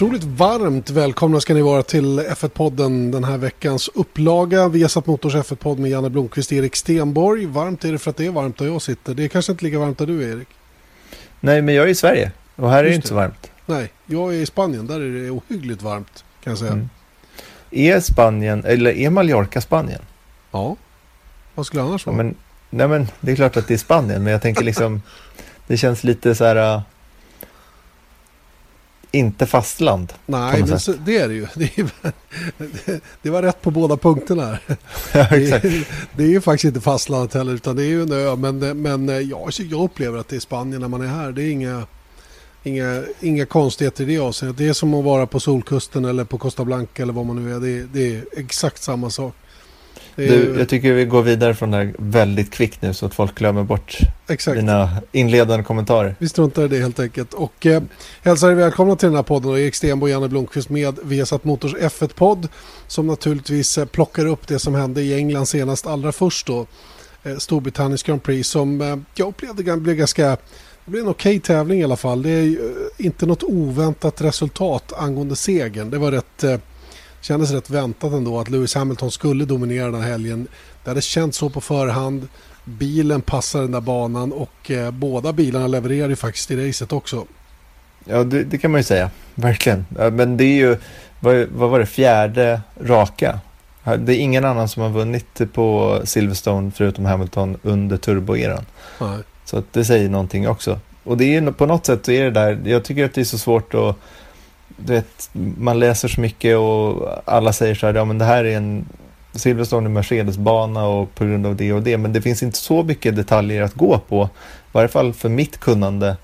Otroligt varmt välkomna ska ni vara till F1-podden den här veckans upplaga. Vi har satt Motors F1-podd med Janne Blomqvist och Erik Stenborg. Varmt är det för att det är varmt där jag sitter. Det är kanske inte lika varmt där du är Erik. Nej, men jag är i Sverige och här är det Just inte så varmt. Nej, jag är i Spanien. Där är det ohyggligt varmt kan jag säga. Mm. Är Spanien, eller är Mallorca Spanien? Ja, vad skulle annars Ja, vara? men, nej men det är klart att det är Spanien, men jag tänker liksom, det känns lite så här, äh, inte fastland. Nej, men så, det är det ju. Det, är, det var rätt på båda punkterna. Ja, Det exakt. är, det är ju faktiskt inte fastlandet heller utan det är ju en ö. Men, men ja, jag upplever att det är Spanien när man är här. Det är inga, inga, inga konstigheter i det avseendet. Det är som att vara på Solkusten eller på Costa Blanca eller vad man nu är. Det, är- det är exakt samma sak. Du, jag tycker vi går vidare från det här väldigt kvickt nu så att folk glömmer bort exakt. dina inledande kommentarer. Vi struntar i det helt enkelt. Och eh, hälsar er välkomna till den här podden. Och Erik Stenborg och Janne Blomqvist med Viasat Motors F1-podd. Som naturligtvis eh, plockar upp det som hände i England senast allra först då. Eh, Storbritanniens Grand Prix som eh, jag upplevde blev ganska... Det blev en okej tävling i alla fall. Det är ju, eh, inte något oväntat resultat angående segern. Det var rätt... Kändes rätt väntat ändå att Lewis Hamilton skulle dominera den här helgen. Det hade känts så på förhand. Bilen passar den där banan och eh, båda bilarna levererar ju faktiskt i racet också. Ja, det, det kan man ju säga. Verkligen. Ja, Men det är ju, vad, vad var det, fjärde raka. Det är ingen annan som har vunnit på Silverstone förutom Hamilton under turboeran. Så att det säger någonting också. Och det är på något sätt så är det där, jag tycker att det är så svårt att, du vet, man läser så mycket och alla säger så här, ja men det här är en Silverstone är Mercedes-bana och på grund av det och det, men det finns inte så mycket detaljer att gå på, i varje fall för mitt kunnande,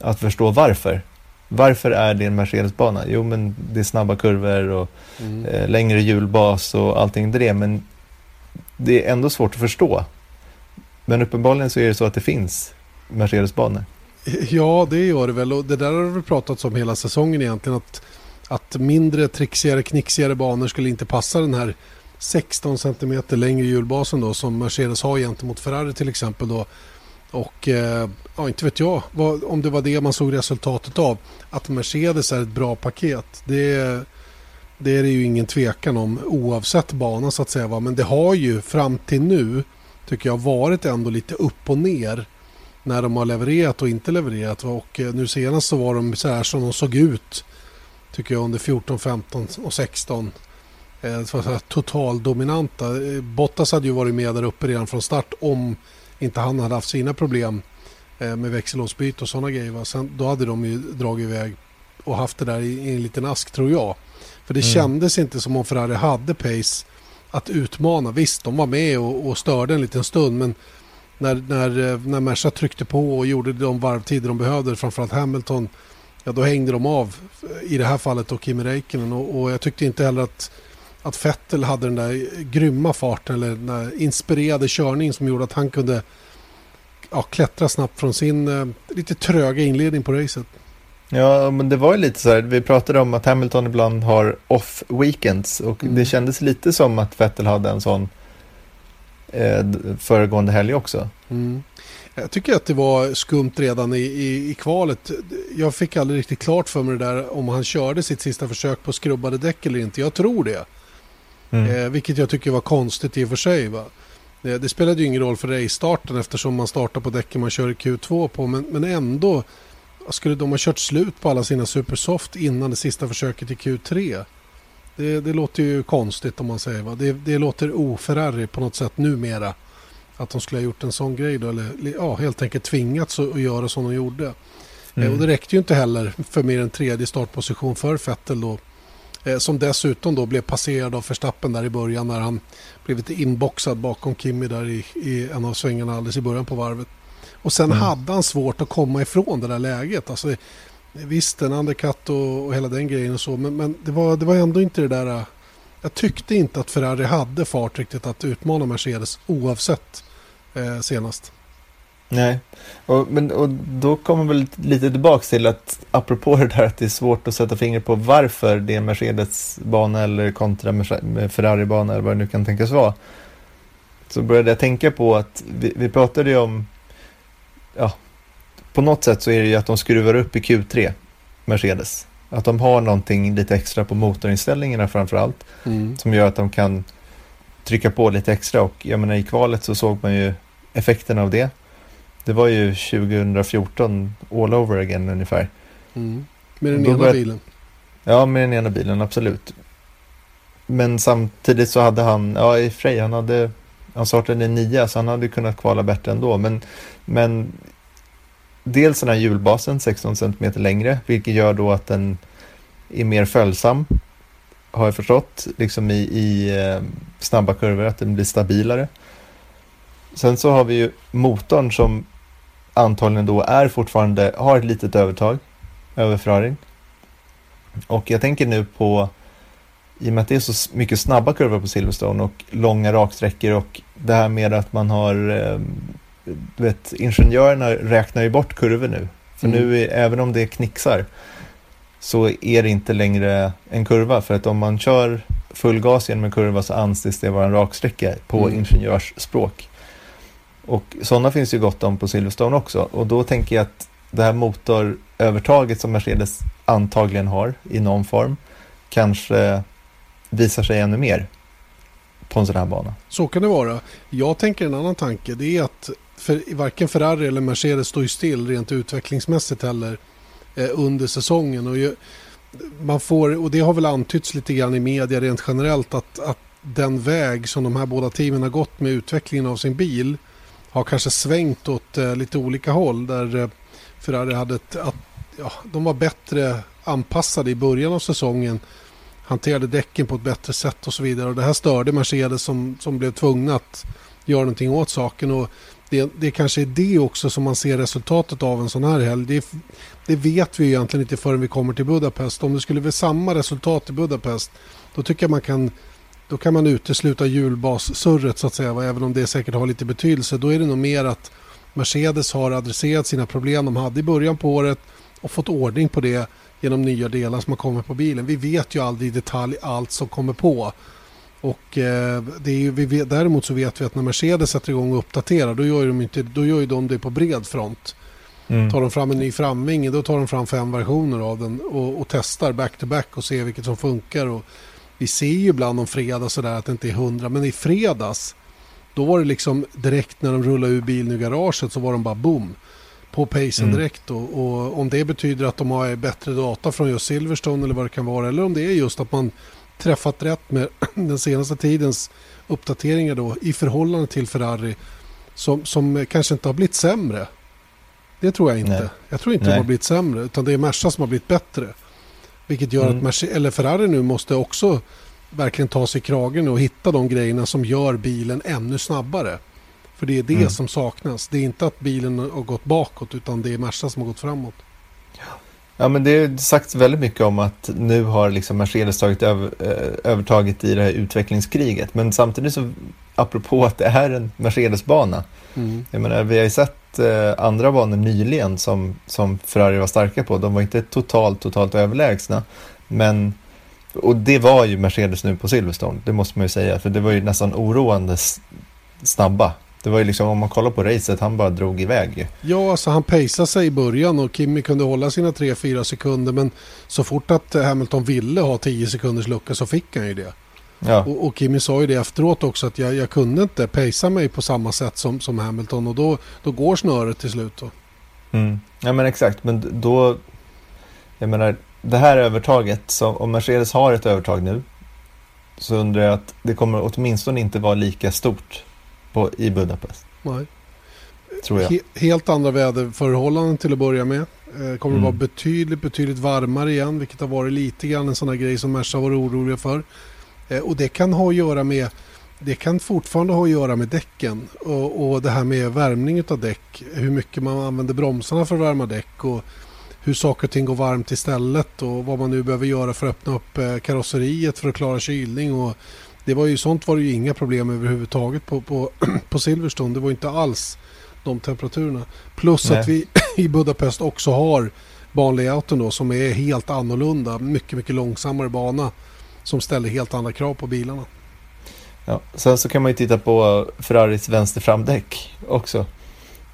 att förstå varför. Varför är det en Mercedes-bana? Jo, men det är snabba kurvor och Mm. eh, längre hjulbas och allting det, men det är ändå svårt att förstå. Men uppenbarligen så är det så att det finns Mercedes-banor. Ja, det gör det väl. Och det där har det väl pratats om hela säsongen egentligen. Att, att mindre trixigare, knixigare banor skulle inte passa den här 16 cm längre hjulbasen då som Mercedes har gentemot Ferrari till exempel då. Och eh, ja, inte vet jag vad, om det var det man såg resultatet av. Att Mercedes är ett bra paket. Det, det är det ju ingen tvekan om oavsett bana så att säga. Va? Men det har ju fram till nu tycker jag varit ändå lite upp och ner när de har levererat och inte levererat. Och eh, nu senast så var de så här som de såg ut tycker jag under 14, 15 och 16. Eh, totaldominanta. Eh, Bottas hade ju varit med där uppe redan från start om inte han hade haft sina problem eh, med växellåsbyte och sådana grejer. va. Sen, då hade de ju dragit iväg och haft det där i, i en liten ask tror jag. För det Mm. kändes inte som om Ferrari hade pace att utmana. Visst, de var med och, och störde en liten stund men när, när, eh, när Merca tryckte på och gjorde de varvtider de behövde, framförallt Hamilton, ja då hängde de av i det här fallet och Kimi Räikkönen och, och jag tyckte inte heller att, att Vettel hade den där grymma farten eller den där inspirerade körningen som gjorde att han kunde ja, klättra snabbt från sin eh, lite tröga inledning på racet. Ja, men det var ju lite så här, vi pratade om att Hamilton ibland har off-weekends och Mm. det kändes lite som att Vettel hade en sån eh, föregående helg också. Mm. Jag tycker att det var skumt redan i, i, i kvalet. Jag fick aldrig riktigt klart för mig det där om han körde sitt sista försök på skrubbade däck eller inte. Jag tror det. Mm. Eh, vilket jag tycker var konstigt i och för sig. Va? Eh, det spelade ju ingen roll för race-starten eftersom man startar på däcken man kör i Q2 på. Men, men ändå, skulle de ha kört slut på alla sina supersoft innan det sista försöket i Q3? Det, det låter ju konstigt om man säger. Va? Det, det låter oferrari på något sätt numera. Att de skulle ha gjort en sån grej då. Eller ja, helt enkelt tvingats att göra som de gjorde. Mm. Eh, Och det räckte ju inte heller för mer än tredje startposition för Vettel då. Eh, Som dessutom då blev passerad av Verstappen där i början när han blev lite inboxad bakom Kimi där i, i en av svängarna alldeles i början på varvet. Och sen mm. hade han svårt att komma ifrån det där läget. Alltså, visst, en undercut och, och hela den grejen och så, men, men det, var, det var ändå inte det där... Äh, jag tyckte inte att Ferrari hade fart riktigt att utmana Mercedes oavsett eh, senast. Nej, och, men, och då kommer väl lite tillbaka till att apropå det där att det är svårt att sätta fingret på varför det är Mercedes bana eller kontra Ferrari bana eller vad det nu kan tänkas vara. Så började jag tänka på att vi, vi pratade ju om, ja, på något sätt så är det ju att de skruvar upp i Q3, Mercedes. Att de har någonting lite extra på motorinställningarna framför allt. Mm. Som gör att de kan trycka på lite extra och jag menar i kvalet så såg man ju effekten av det. Det var ju 2014 all over again ungefär. Mm. Med den ena började... bilen? Ja, med den ena bilen, absolut. Men samtidigt så hade han, ja i Frej, han hade, han startade i nio så han hade kunnat kvala bättre ändå. Men, men dels den här hjulbasen 16 cm längre, vilket gör då att den är mer följsam, har jag förstått, liksom i, i eh, snabba kurvor, att den blir stabilare. Sen så har vi ju motorn som antagligen då är fortfarande, har ett litet övertag över Ferrarin. Och jag tänker nu på, i och med att det är så mycket snabba kurvor på Silverstone och långa raksträckor och det här med att man har, eh, vet, ingenjörerna räknar ju bort kurvor nu. För mm. nu, är, även om det knixar, så är det inte längre en kurva. För att om man kör full gas genom en kurva så anses det vara en raksträcka på mm. ingenjörsspråk. Och sådana finns ju gott om på Silverstone också. Och då tänker jag att det här motorövertaget som Mercedes antagligen har i någon form kanske visar sig ännu mer på en sån här bana. Så kan det vara. Jag tänker en annan tanke. Det är att för, varken Ferrari eller Mercedes står ju still rent utvecklingsmässigt heller eh, under säsongen. Och ju, man får, och det har väl antytts lite grann i media rent generellt att, att den väg som de här båda teamen har gått med utvecklingen av sin bil har kanske svängt åt eh, lite olika håll. Där eh, Ferrari hade ett, att, ja, de var bättre anpassade i början av säsongen. Hanterade däcken på ett bättre sätt och så vidare. Och det här störde Mercedes som, som blev tvungna att göra någonting åt saken. Och det, det kanske är det också som man ser resultatet av en sån här helg. Det, det vet vi egentligen inte förrän vi kommer till Budapest. Om det skulle bli samma resultat i Budapest då tycker jag man kan då kan man utesluta hjulbassurret så att säga, även om det säkert har lite betydelse. Då är det nog mer att Mercedes har adresserat sina problem de hade i början på året och fått ordning på det genom nya delar som har kommit på bilen. Vi vet ju aldrig i detalj allt som kommer på. Och eh, det är ju, vi däremot så vet vi att när Mercedes sätter igång och uppdaterar då gör, de inte, då gör de det på bred front. Mm. Tar de fram en ny framvinge då tar de fram fem versioner av den och, och testar back to back och ser vilket som funkar. Och vi ser ju ibland om fredag sådär att det inte är hundra, men i fredags då var det liksom direkt när de rullade ur bilen ur garaget så var de bara boom på pacen mm. direkt. Och, och, om det betyder att de har bättre data från just Silverstone eller vad det kan vara eller om det är just att man träffat rätt med den senaste tidens uppdateringar då i förhållande till Ferrari som, som kanske inte har blivit sämre. Det tror jag inte. Nej. Jag tror inte Nej. de har blivit sämre utan det är Merca som har blivit bättre. Vilket gör mm. att Merce eller Ferrari nu måste också verkligen ta sig i kragen och hitta de grejerna som gör bilen ännu snabbare. För det är det mm. som saknas. Det är inte att bilen har gått bakåt utan det är Merca som har gått framåt. Ja, men det är sagt väldigt mycket om att nu har liksom Mercedes tagit över, eh, övertaget i det här utvecklingskriget. Men samtidigt så, apropå att det är en Mercedes-bana. Mm. Jag menar, vi har ju sett eh, andra banor nyligen som, som Ferrari var starka på. De var inte totalt, totalt överlägsna. Men, och det var ju Mercedes nu på Silverstone, det måste man ju säga. För det var ju nästan oroande snabba det var ju liksom om man kollar på racet, han bara drog iväg ju. Ja, alltså han pejsade sig i början och Kimi kunde hålla sina 3-4 sekunder. Men så fort att Hamilton ville ha 10 sekunders lucka så fick han ju det. Ja. Och, och Kimi sa ju det efteråt också att jag, jag kunde inte pejsa mig på samma sätt som, som Hamilton. Och då, då går snöret till slut. Då. Mm. Ja men exakt, men då... Jag menar, det här övertaget, så om Mercedes har ett övertag nu så undrar jag att det kommer åtminstone inte vara lika stort på, i Budapest. Nej. Tror jag. He helt andra väderförhållanden till att börja med. Eh, kommer mm. att vara betydligt, betydligt varmare igen, vilket har varit lite grann en sån här grej som Merca var oroliga för. Eh, och det kan ha att göra med det kan fortfarande ha att göra med däcken och, och det här med värmning av däck. Hur mycket man använder bromsarna för att värma däck och hur saker och ting går varmt istället och vad man nu behöver göra för att öppna upp eh, karosseriet för att klara kylning. Och det var ju sånt var det ju inga problem överhuvudtaget på, på, på Silverstone. Det var inte alls de temperaturerna. Plus Nej. att vi i Budapest också har banlayouten då som är helt annorlunda. Mycket, mycket långsammare bana som ställer helt andra krav på bilarna. Ja, sen så kan man ju titta på Ferraris vänsterframdäck också.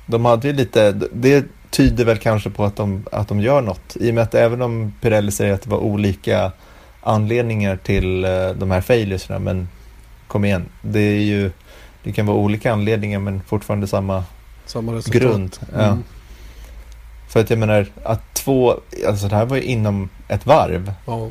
De hade ju lite, det tyder väl kanske på att de, att de gör något. I och med att även om Pirelli säger att det var olika anledningar till uh, de här failuresna, men kom igen, det är ju, det kan vara olika anledningar men fortfarande samma, samma grund. Ja. Mm. För att jag menar att två, alltså det här var ju inom ett varv. Ja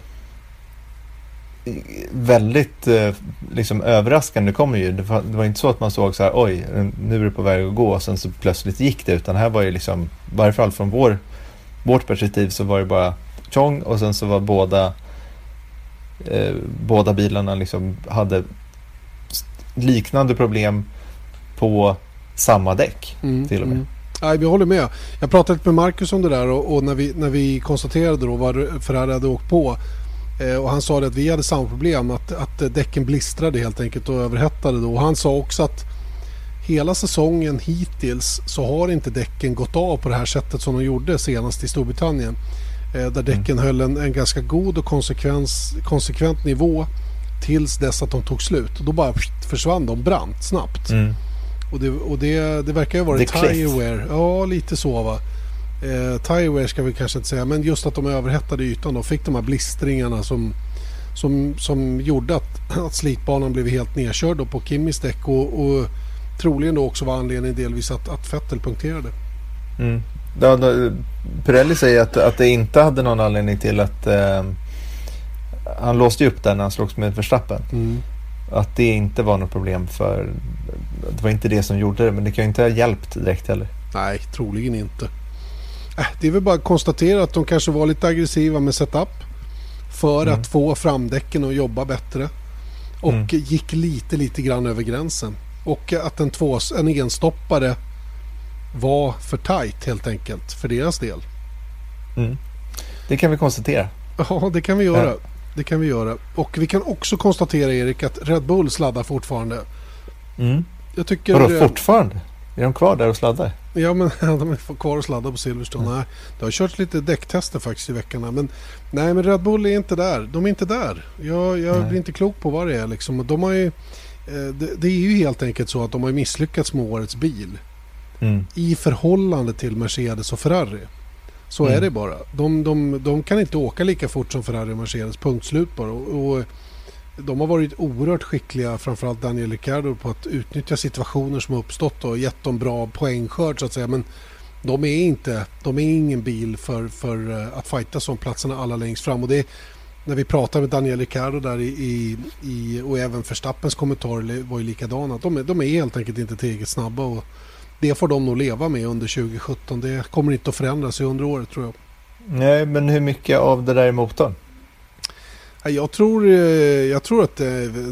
väldigt eh, liksom överraskande kommer ju. Det var, det var, inte så att man såg så här, oj, nu är det på väg att gå och sen så plötsligt gick det. Utan här var ju liksom, i varje fall från vår, vårt perspektiv så var det bara tjong och sen så var båda, eh, båda bilarna liksom hade liknande problem på samma däck mm, till och med. Mm. Nej, vi håller med. Jag pratade lite med Marcus om det där och, och när, vi, när vi konstaterade då vad Ferrari hade åkt på Eh, och han sa att vi hade samma problem, att, att däcken blistrade helt enkelt och överhettade. Då. Och han sa också att hela säsongen hittills så har inte däcken gått av på det här sättet som de gjorde senast i Storbritannien. Eh, där däcken mm. höll en, en ganska god och konsekvent nivå tills dess att de tog slut. Och då bara försvann de brant snabbt. Mm. Och, det, och det, det verkar ju ha varit Tireware. Ja, lite så va. Eh, Tireware ska vi kanske inte säga, men just att de överhettade ytan och fick de här blistringarna som, som, som gjorde att, att slitbanan blev helt nedkörd på Kimmis däck och, och troligen då också var anledningen delvis att, att Vettel punkterade. Mm. Ja, då, Pirelli säger att, att det inte hade någon anledning till att eh, han låste upp den när han slogs med Verstappen. Mm. Att det inte var något problem för det var inte det som gjorde det men det kan ju inte ha hjälpt direkt heller. Nej, troligen inte. Äh, det är väl bara att konstatera att de kanske var lite aggressiva med setup. För mm. att få framdäcken att jobba bättre. Och mm. gick lite, lite grann över gränsen. Och att en, två, en enstoppare var för tight helt enkelt för deras del. Mm. Det kan vi konstatera. Ja, det kan vi göra. Ja. Det kan vi göra. Och vi kan också konstatera Erik att Red Bull sladdar fortfarande. Mm. Jag tycker... Vadå fortfarande? Är de kvar där och sladdar? Ja, men de är kvar och sladdar på Silverstone. Mm. Nej, det har kört lite däcktester faktiskt i veckan. Men, nej, men Red Bull är inte där. De är inte där. Jag, jag blir inte klok på vad det är. Liksom. De har ju, eh, det, det, är ju helt enkelt så att de har misslyckats med årets bil. Mm. I förhållande till Mercedes och Ferrari. Så mm. är det bara. De, de, de kan inte åka lika fort som Ferrari och Mercedes. Punkt slut bara. Och, och de har varit oerhört skickliga, framförallt Daniel Ricciardo, på att utnyttja situationer som har uppstått och gett dem bra poängskörd så att säga. Men de är inte, de är ingen bil för, för eh, att fighta som platserna alla längst fram. Och det, när vi pratade med Daniel Ricciardo där i, i, och även Verstappens kommentarer var ju likadana. De, är, de är helt enkelt inte tillräckligt snabba och det får de nog leva med under 2017. Det kommer inte att förändras under året tror jag. Nej, men hur mycket av det där är motorn? Jag tror, eh, jag tror att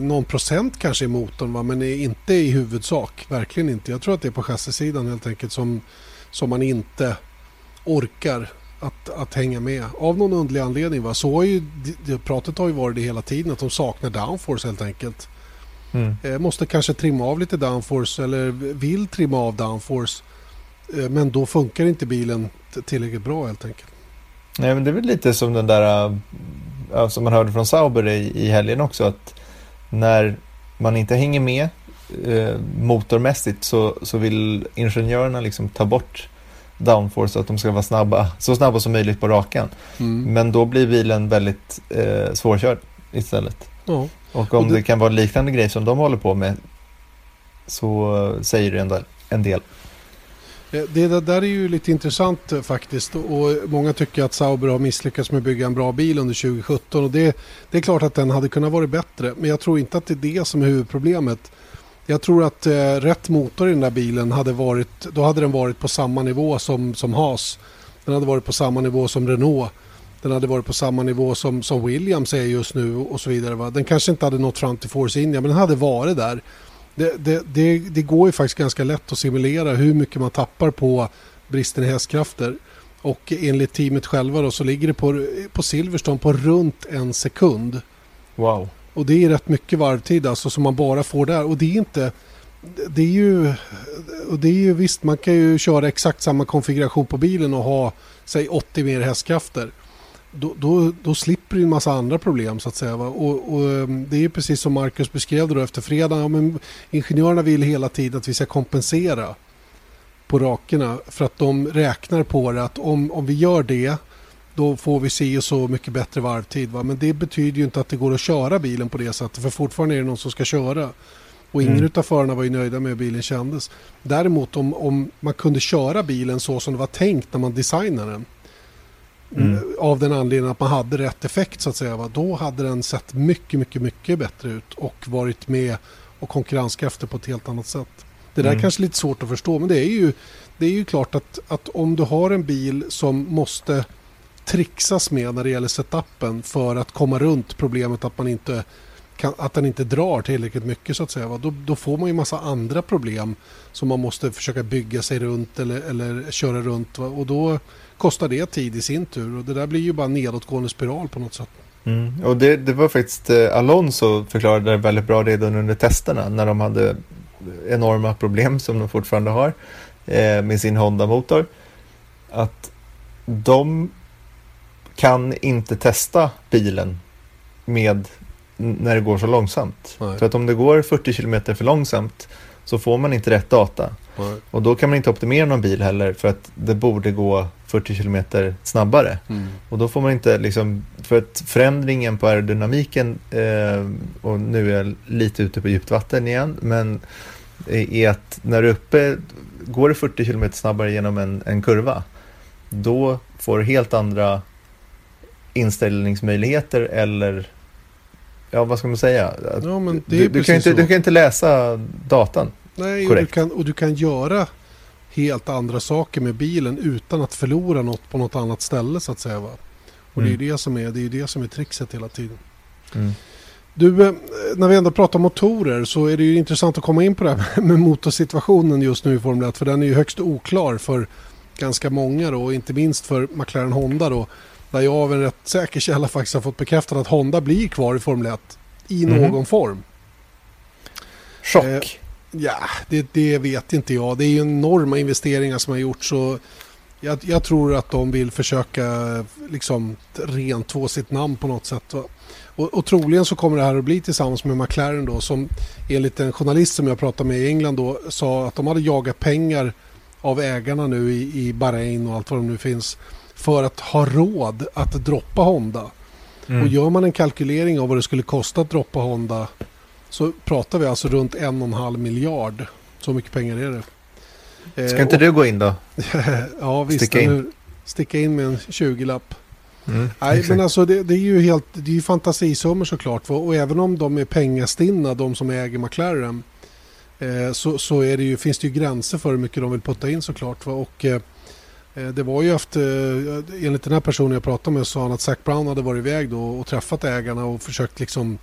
någon procent kanske är motorn va? men inte i huvudsak. Verkligen inte. Jag tror att det är på chassisidan helt enkelt som, som man inte orkar att, att hänga med. Av någon underlig anledning. Va? Så har ju, pratet har ju varit det hela tiden att de saknar downforce helt enkelt. Mm. Eh, måste kanske trimma av lite downforce eller vill trimma av downforce. Eh, men då funkar inte bilen tillräckligt bra helt enkelt. Nej men det är väl lite som den där som man hörde från Sauber i, i helgen också, att när man inte hänger med eh, motormässigt så, så vill ingenjörerna liksom ta bort downforce så att de ska vara snabba, så snabba som möjligt på rakan. Mm. Men då blir bilen väldigt eh, svårkörd istället. Ja. Och om och det... det... kan vara liknande grej som de håller på med så säger det ändå en del. Eh, det där är ju lite intressant eh, faktiskt och många tycker att Sauber har misslyckats med att bygga en bra bil under 2017 och det, det är klart att den hade kunnat vara bättre men jag tror inte att det är det som är huvudproblemet. Jag tror att eh, rätt motor i den där bilen hade varit, då hade den varit på samma nivå som, som Haas. Den hade varit på samma nivå som Renault den hade varit på samma nivå som, som Williams är just nu och så vidare. Va? Den kanske inte hade nått fram till Force India men den hade varit där. Det, det, det, det går ju faktiskt ganska lätt att simulera hur mycket man tappar på bristen i hästkrafter. Och enligt teamet själva då, så ligger det på, på Silverstone på runt en sekund. Wow. Och det är rätt mycket varvtid alltså som man bara får där. Och det är inte... Det är ju... Och det är ju visst, man kan ju köra exakt samma konfiguration på bilen och ha, säg 80 mer hästkrafter. Då, då, då slipper du en massa andra problem så att säga. Och, och, ehm, det är precis som Marcus beskrev det då efter fredagen. Ja, men ingenjörerna vill hela tiden att vi ska kompensera på rakerna för att de räknar på det att om, om vi gör det då får vi se så mycket bättre varvtid. Va? Men det betyder ju inte att det går att köra bilen på det sättet för fortfarande är det någon som ska köra. Och ingen mm. av förarna var ju nöjda med hur bilen kändes. Däremot om, om man kunde köra bilen så som det var tänkt när man designade den. Mm. Av den anledningen att man hade rätt effekt så att säga. Va? Då hade den sett mycket, mycket, mycket bättre ut och varit med och konkurrenskraftig på ett helt annat sätt. Det där mm. är kanske lite svårt att förstå men det är ju, det är ju klart att, att om du har en bil som måste trixas med när det gäller setupen för att komma runt problemet att man inte kan, att den inte drar tillräckligt mycket så att säga. Då, då, får man ju massa andra problem som man måste försöka bygga sig runt eller, eller köra runt. Va? Och då kostar det tid i sin tur och det där blir ju bara en nedåtgående spiral på något sätt. Mm. Och det, det, var faktiskt eh, Alonso förklarade det väldigt bra redan under testerna när de hade enorma problem som de fortfarande har eh, med sin Honda-motor. Att de kan inte testa bilen med när det går så långsamt. Nej. För att om det går 40 km för långsamt så får man inte rätt data. Nej. Och då kan man inte optimera någon bil heller för att det borde gå 40 km snabbare. Mm. Och då får man inte liksom, för att förändringen på aerodynamiken, eh, och nu är jag lite ute på djupt vatten igen, men är att när du är uppe, går det 40 km snabbare genom en, en kurva, då får du helt andra inställningsmöjligheter eller ja, vad ska man säga? Ja, du, du, kan inte, du kan inte läsa datan Nej. Och du, kan, och du kan göra helt andra saker med bilen utan att förlora något på något annat ställe så att säga. Va? Och mm. det är det som är, det är det som är trixet hela tiden. Mm. Du, eh, när vi ändå pratar motorer så är det ju intressant att komma in på det här med motorsituationen just nu i Formel 1. För den är ju högst oklar för ganska många då, och inte minst för McLaren Honda då. Där jag av en rätt säker källa faktiskt har fått bekräftat att Honda blir kvar i Formel 1 i mm. någon form. Chock. Eh, ja, det, det, vet inte jag. Det är ju enorma investeringar som har gjorts. Jag, jag, tror att de vill försöka liksom rent två sitt namn på något sätt. Och, och, troligen så kommer det här att bli tillsammans med McLaren då som enligt en journalist som jag pratade med i England då sa att de hade jagat pengar av ägarna nu i, i Bahrain och allt vad det nu finns för att ha råd att droppa Honda. Mm. Och gör man en kalkylering av vad det skulle kosta att droppa Honda så pratar vi alltså runt en och en halv miljard. Så mycket pengar är det. Ska inte och, du gå in då? ja visst. Sticka in. sticka in med en 20-lapp. Mm, Nej, men alltså det, det, är ju helt, det är ju fantasisummor såklart. Och även om de är pengastinna, de som äger McLaren, eh, så, så är det ju, finns det ju gränser för hur mycket de vill putta in såklart. Va? Och eh, Eh, det var ju efter, eh, enligt den här personen jag pratade med, sa han att Zac Brown hade varit iväg då och träffat ägarna och försökt liksom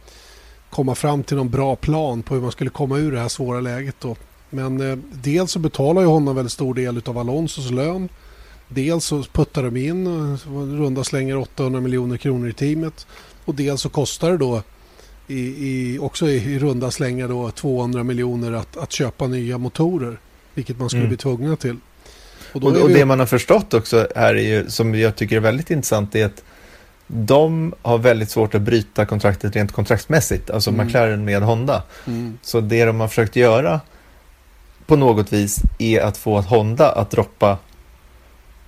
komma fram till någon bra plan på hur man skulle komma ur det här svåra läget då. Men eh, dels så betalar ju honom väldigt stor del av Alonsos lön. Dels så puttar de in eh, runda slänger 800 miljoner kronor i teamet. Och dels så kostar det då i, i, också i, i runda slängar då 200 miljoner att, att köpa nya motorer. Vilket man skulle mm. bli tvungna till. Och, och, och det man har förstått också här är ju, som jag tycker är väldigt intressant, är att de har väldigt svårt att bryta kontraktet rent kontraktsmässigt, alltså mm. McLaren med Honda. Mm. Så det de har försökt göra på något vis är att få Honda att droppa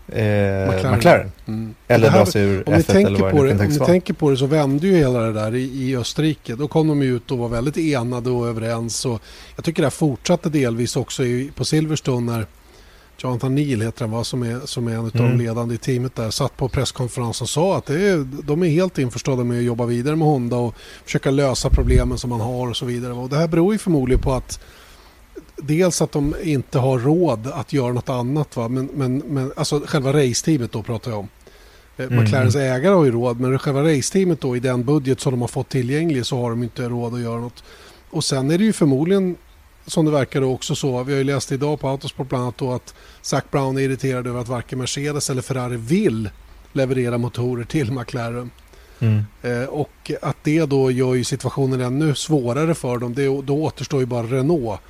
eh, McLaren. McLaren. Mm. Eller dra sig ur F1 eller vad det, det Om ni tänker på det så vände ju hela det där i, i Österrike. Då kom de ut och var väldigt enade och överens. Och jag tycker det här fortsatte delvis också i, på Silverstone när Jonathan Neal heter han va, som är, som är en av mm. de ledande i teamet där, satt på presskonferensen och sa att det är, de är helt införstådda med att jobba vidare med Honda och försöka lösa problemen som man har och så vidare. Och det här beror ju förmodligen på att dels att de inte har råd att göra något annat, va? Men, men, men alltså själva raceteamet då pratar jag om. Eh, McLarens mm. ägare har ju råd men själva raceteamet då i den budget som de har fått tillgänglig så har de inte råd att göra något. Och sen är det ju förmodligen som det verkar då också så, vi har ju läst idag på Autosport bland annat då att Zac Brown är irriterad över att varken Mercedes eller Ferrari vill leverera motorer till McLaren. Mm. Eh, och att det då gör ju situationen ännu svårare för dem. Det, då återstår ju bara Renault.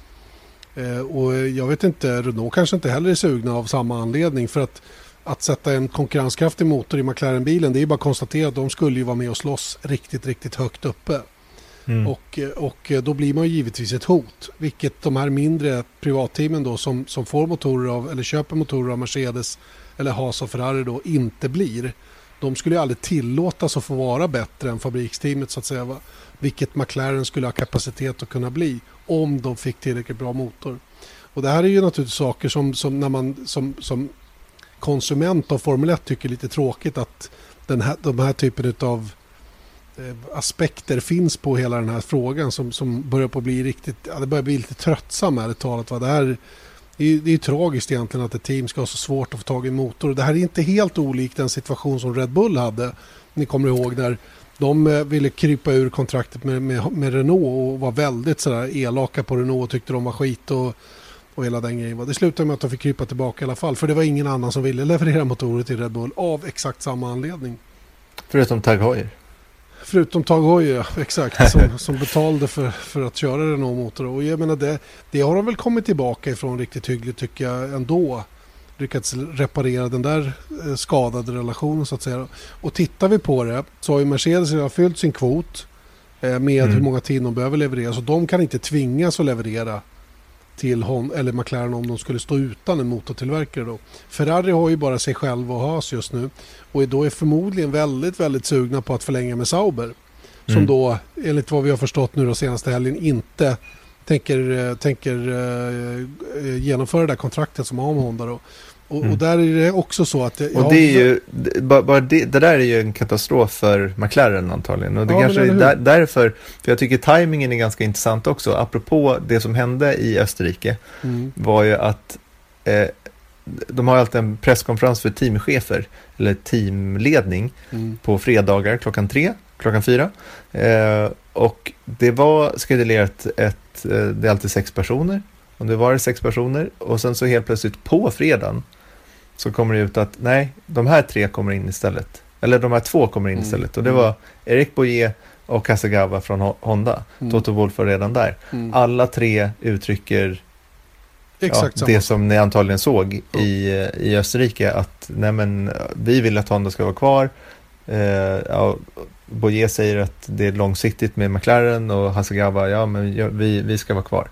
Eh, och jag vet inte, Renault kanske inte heller är sugna av samma anledning. För att, att sätta en konkurrenskraftig motor i McLaren-bilen, det är ju bara att konstatera att de skulle ju vara med och slåss riktigt, riktigt högt uppe. Mm. Och, och då blir man givetvis ett hot. Vilket de här mindre privatteamen då som, som får motorer av, eller köper motorer av Mercedes eller Haas och Ferrari då inte blir. De skulle ju aldrig tillåtas att få vara bättre än fabriksteamet så att säga. Va? Vilket McLaren skulle ha kapacitet att kunna bli om de fick tillräckligt bra motor. Och det här är ju naturligtvis saker som, som när man som, som konsument av Formel 1 tycker är lite tråkigt att den här, de här typen av Eh, aspekter finns på hela den här frågan som, som börjar på bli riktigt, ja, det börjar bli lite tröttsam ärligt talat. Va? Det här det är, det är tragiskt egentligen att ett team ska ha så svårt att få tag i en motor. Det här är inte helt olikt den situation som Red Bull hade. Ni kommer ihåg när de eh, ville krypa ur kontraktet med, med, med Renault och var väldigt sådär elaka på Renault och tyckte de var skit och, och hela den grejen. Det slutade med att de fick krypa tillbaka i alla fall. För det var ingen annan som ville leverera motorer till Red Bull av exakt samma anledning. Förutom Tag Heuer. Förutom Tag Heuer, exakt. Som, som betalade för, för att köra Renault-motor. Och jag menar det, det har de väl kommit tillbaka ifrån riktigt hyggligt tycker jag ändå. Lyckats reparera den där eh, skadade relationen så att säga. Och tittar vi på det så har ju Mercedes redan fyllt sin kvot eh, med mm. hur många tid de behöver leverera. Så de kan inte tvingas att leverera till hon, eller McLaren om de skulle stå utan en motortillverkare. Då. Ferrari har ju bara sig själv och Haas just nu och då är förmodligen väldigt, väldigt sugna på att förlänga med Sauber. Som mm. då, enligt vad vi har förstått nu då senaste helgen, inte tänker, tänker uh, genomföra det där kontraktet som har med Honda. Då. Och, mm. och, där är det också så att... Och det är ju, bara det, det, där är ju en katastrof för McLaren antagligen. Och det ja, kanske är där, därför, för jag tycker tajmingen är ganska intressant också. Apropå det som hände i Österrike mm. var ju att eh, de har alltid en presskonferens för teamchefer, eller teamledning, mm. på fredagar klockan tre, klockan fyra. Eh, och det var schedulerat ett, eh, det är alltid sex personer, och det var sex personer och sen så helt plötsligt på fredagen så kommer det ut att nej, de här tre kommer in istället. Eller de här två kommer in mm. istället. Och det mm. var Erik Boye och Kasagawa från Honda. Mm. Toto Wolff var redan där. Mm. Alla tre uttrycker ja, det som ni antagligen såg i, i Österrike. Att nej men, vi vill att Honda ska vara kvar. Eh, ja, Boye säger att det är långsiktigt med McLaren och Hasagawa, ja men vi, vi ska vara kvar.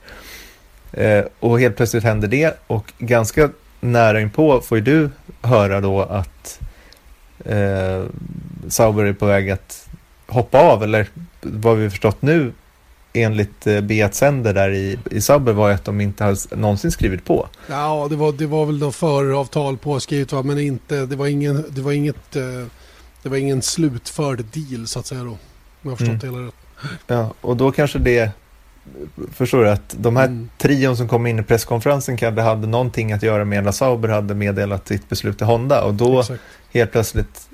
Eh, och helt plötsligt händer det och ganska nära inpå får ju du höra då att eh, Sauber är på väg att hoppa av, eller vad vi förstått nu enligt eh, Beat Sender där i, i Sauber var att de inte har någonsin skrivit på. Ja, det var, det var väl något föravtal påskrivet va? men inte, det var, ingen, det var inget, eh, det var ingen slutförd deal så att säga då. Om jag har förstått mm. det hela rätt. Ja, och då kanske det Förstår du? Att de här mm. trion som kom in i presskonferensen kanske hade någonting att göra med när Sauber hade meddelat sitt beslut till Honda och då Exakt. helt plötsligt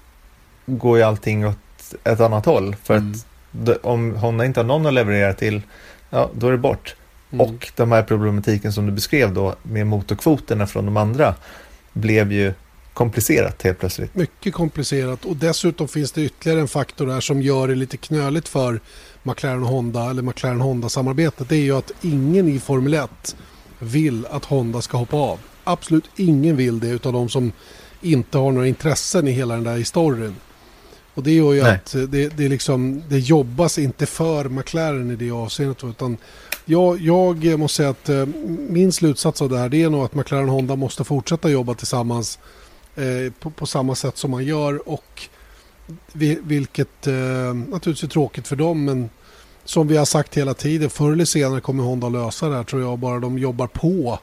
går ju allting åt ett annat håll. För mm. att om Honda inte har någon att leverera till, ja då är det bort. Mm. Och de här problematiken som du beskrev då med motorkvoterna från de andra blev ju komplicerat helt plötsligt. Mycket komplicerat och dessutom finns det ytterligare en faktor där som gör det lite knöligt för McLaren Honda eller McLaren Honda-samarbetet. Det är ju att ingen i Formel 1 vill att Honda ska hoppa av. Absolut ingen vill det utav de som inte har några intressen i hela den där historien. Och det gör ju Nej. att det, det, liksom, det jobbas inte för McLaren i det avseendet. Utan jag, jag måste säga att eh, min slutsats av det här det är nog att McLaren och Honda måste fortsätta jobba tillsammans eh, på, på, samma sätt som man gör. Och vilket eh, naturligtvis är tråkigt för dem men som vi har sagt hela tiden förr eller senare kommer Honda lösa det här tror jag bara de jobbar på.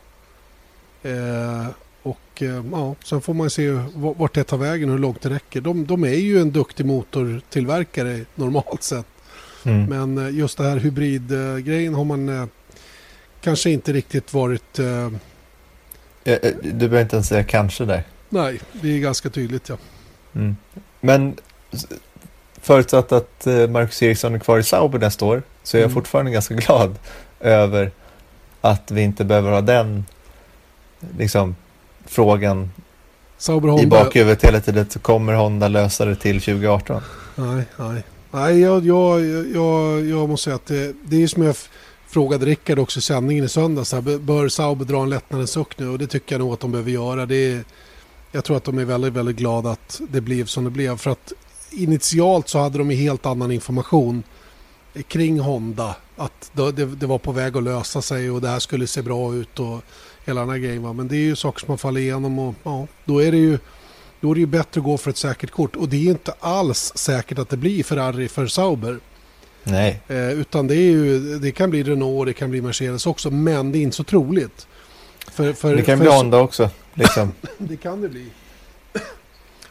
Eh, och eh, ja, sen får man se vart det tar vägen och hur långt det räcker. De, de är ju en duktig motortillverkare normalt sett. Mm. Men eh, just det här hybridgrejen har man eh, kanske inte riktigt varit... Eh, du behöver inte ens säga kanske där. Nej, det är ganska tydligt ja. Mm. Men förutsatt att eh, Marcus Eriksson är kvar i Sauber nästa år så är jag Mm. fortfarande ganska glad över att vi inte behöver ha den liksom, frågan Sauber i bakhuvudet hela tiden. Så kommer Honda lösa det till 2018? Nej, nej. Nej, jag, jag, jag, jag måste säga att det, det är som jag frågade Rickard också i sändningen i söndags. här, Bör Sauber dra en lättnadens suck nu? Och det tycker jag nog att de behöver göra. Det är, jag tror att de är väldigt, väldigt glada att det blev som det blev. För att initialt så hade de ju helt annan information kring Honda. Att det, det, var på väg att lösa sig och det här skulle se bra ut och hela den här grejen. Va? Men det är ju saker som man faller igenom och ja, då är det ju då är det ju bättre att gå för ett säkert kort. Och det är inte alls säkert att det blir Ferrari för Sauber. Nej, Eh, utan det, är ju, det kan bli Renault det kan bli Mercedes också. Men det är inte så troligt. För, för, det kan för, bli Honda också. Liksom. Det kan det bli.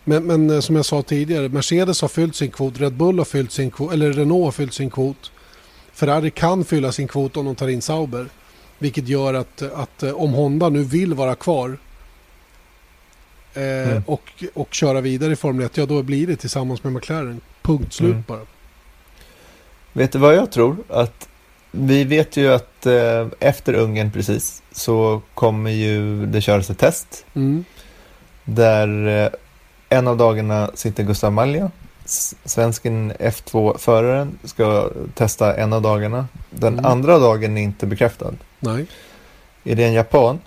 Men, men eh, som jag sa tidigare, Mercedes har fyllt sin kvot, Red Bull har fyllt sin kvot, eller Renault har fyllt sin kvot. Ferrari kan fylla sin kvot om de tar in Sauber. Vilket gör att, att eh, om Honda nu vill vara kvar eh, Mm. och, och köra vidare i Formel 1, ja då blir det tillsammans med McLaren. Punkt slut Mm. bara. Vet du vad jag tror? Att vi vet ju att eh, efter Ungern precis så kommer ju det köras ett test Mm. där eh, en av dagarna sitter Gustav Malja. Svensken F2-föraren ska testa en av dagarna. Den Mm. andra dagen är inte bekräftad. Nej. Är det en japan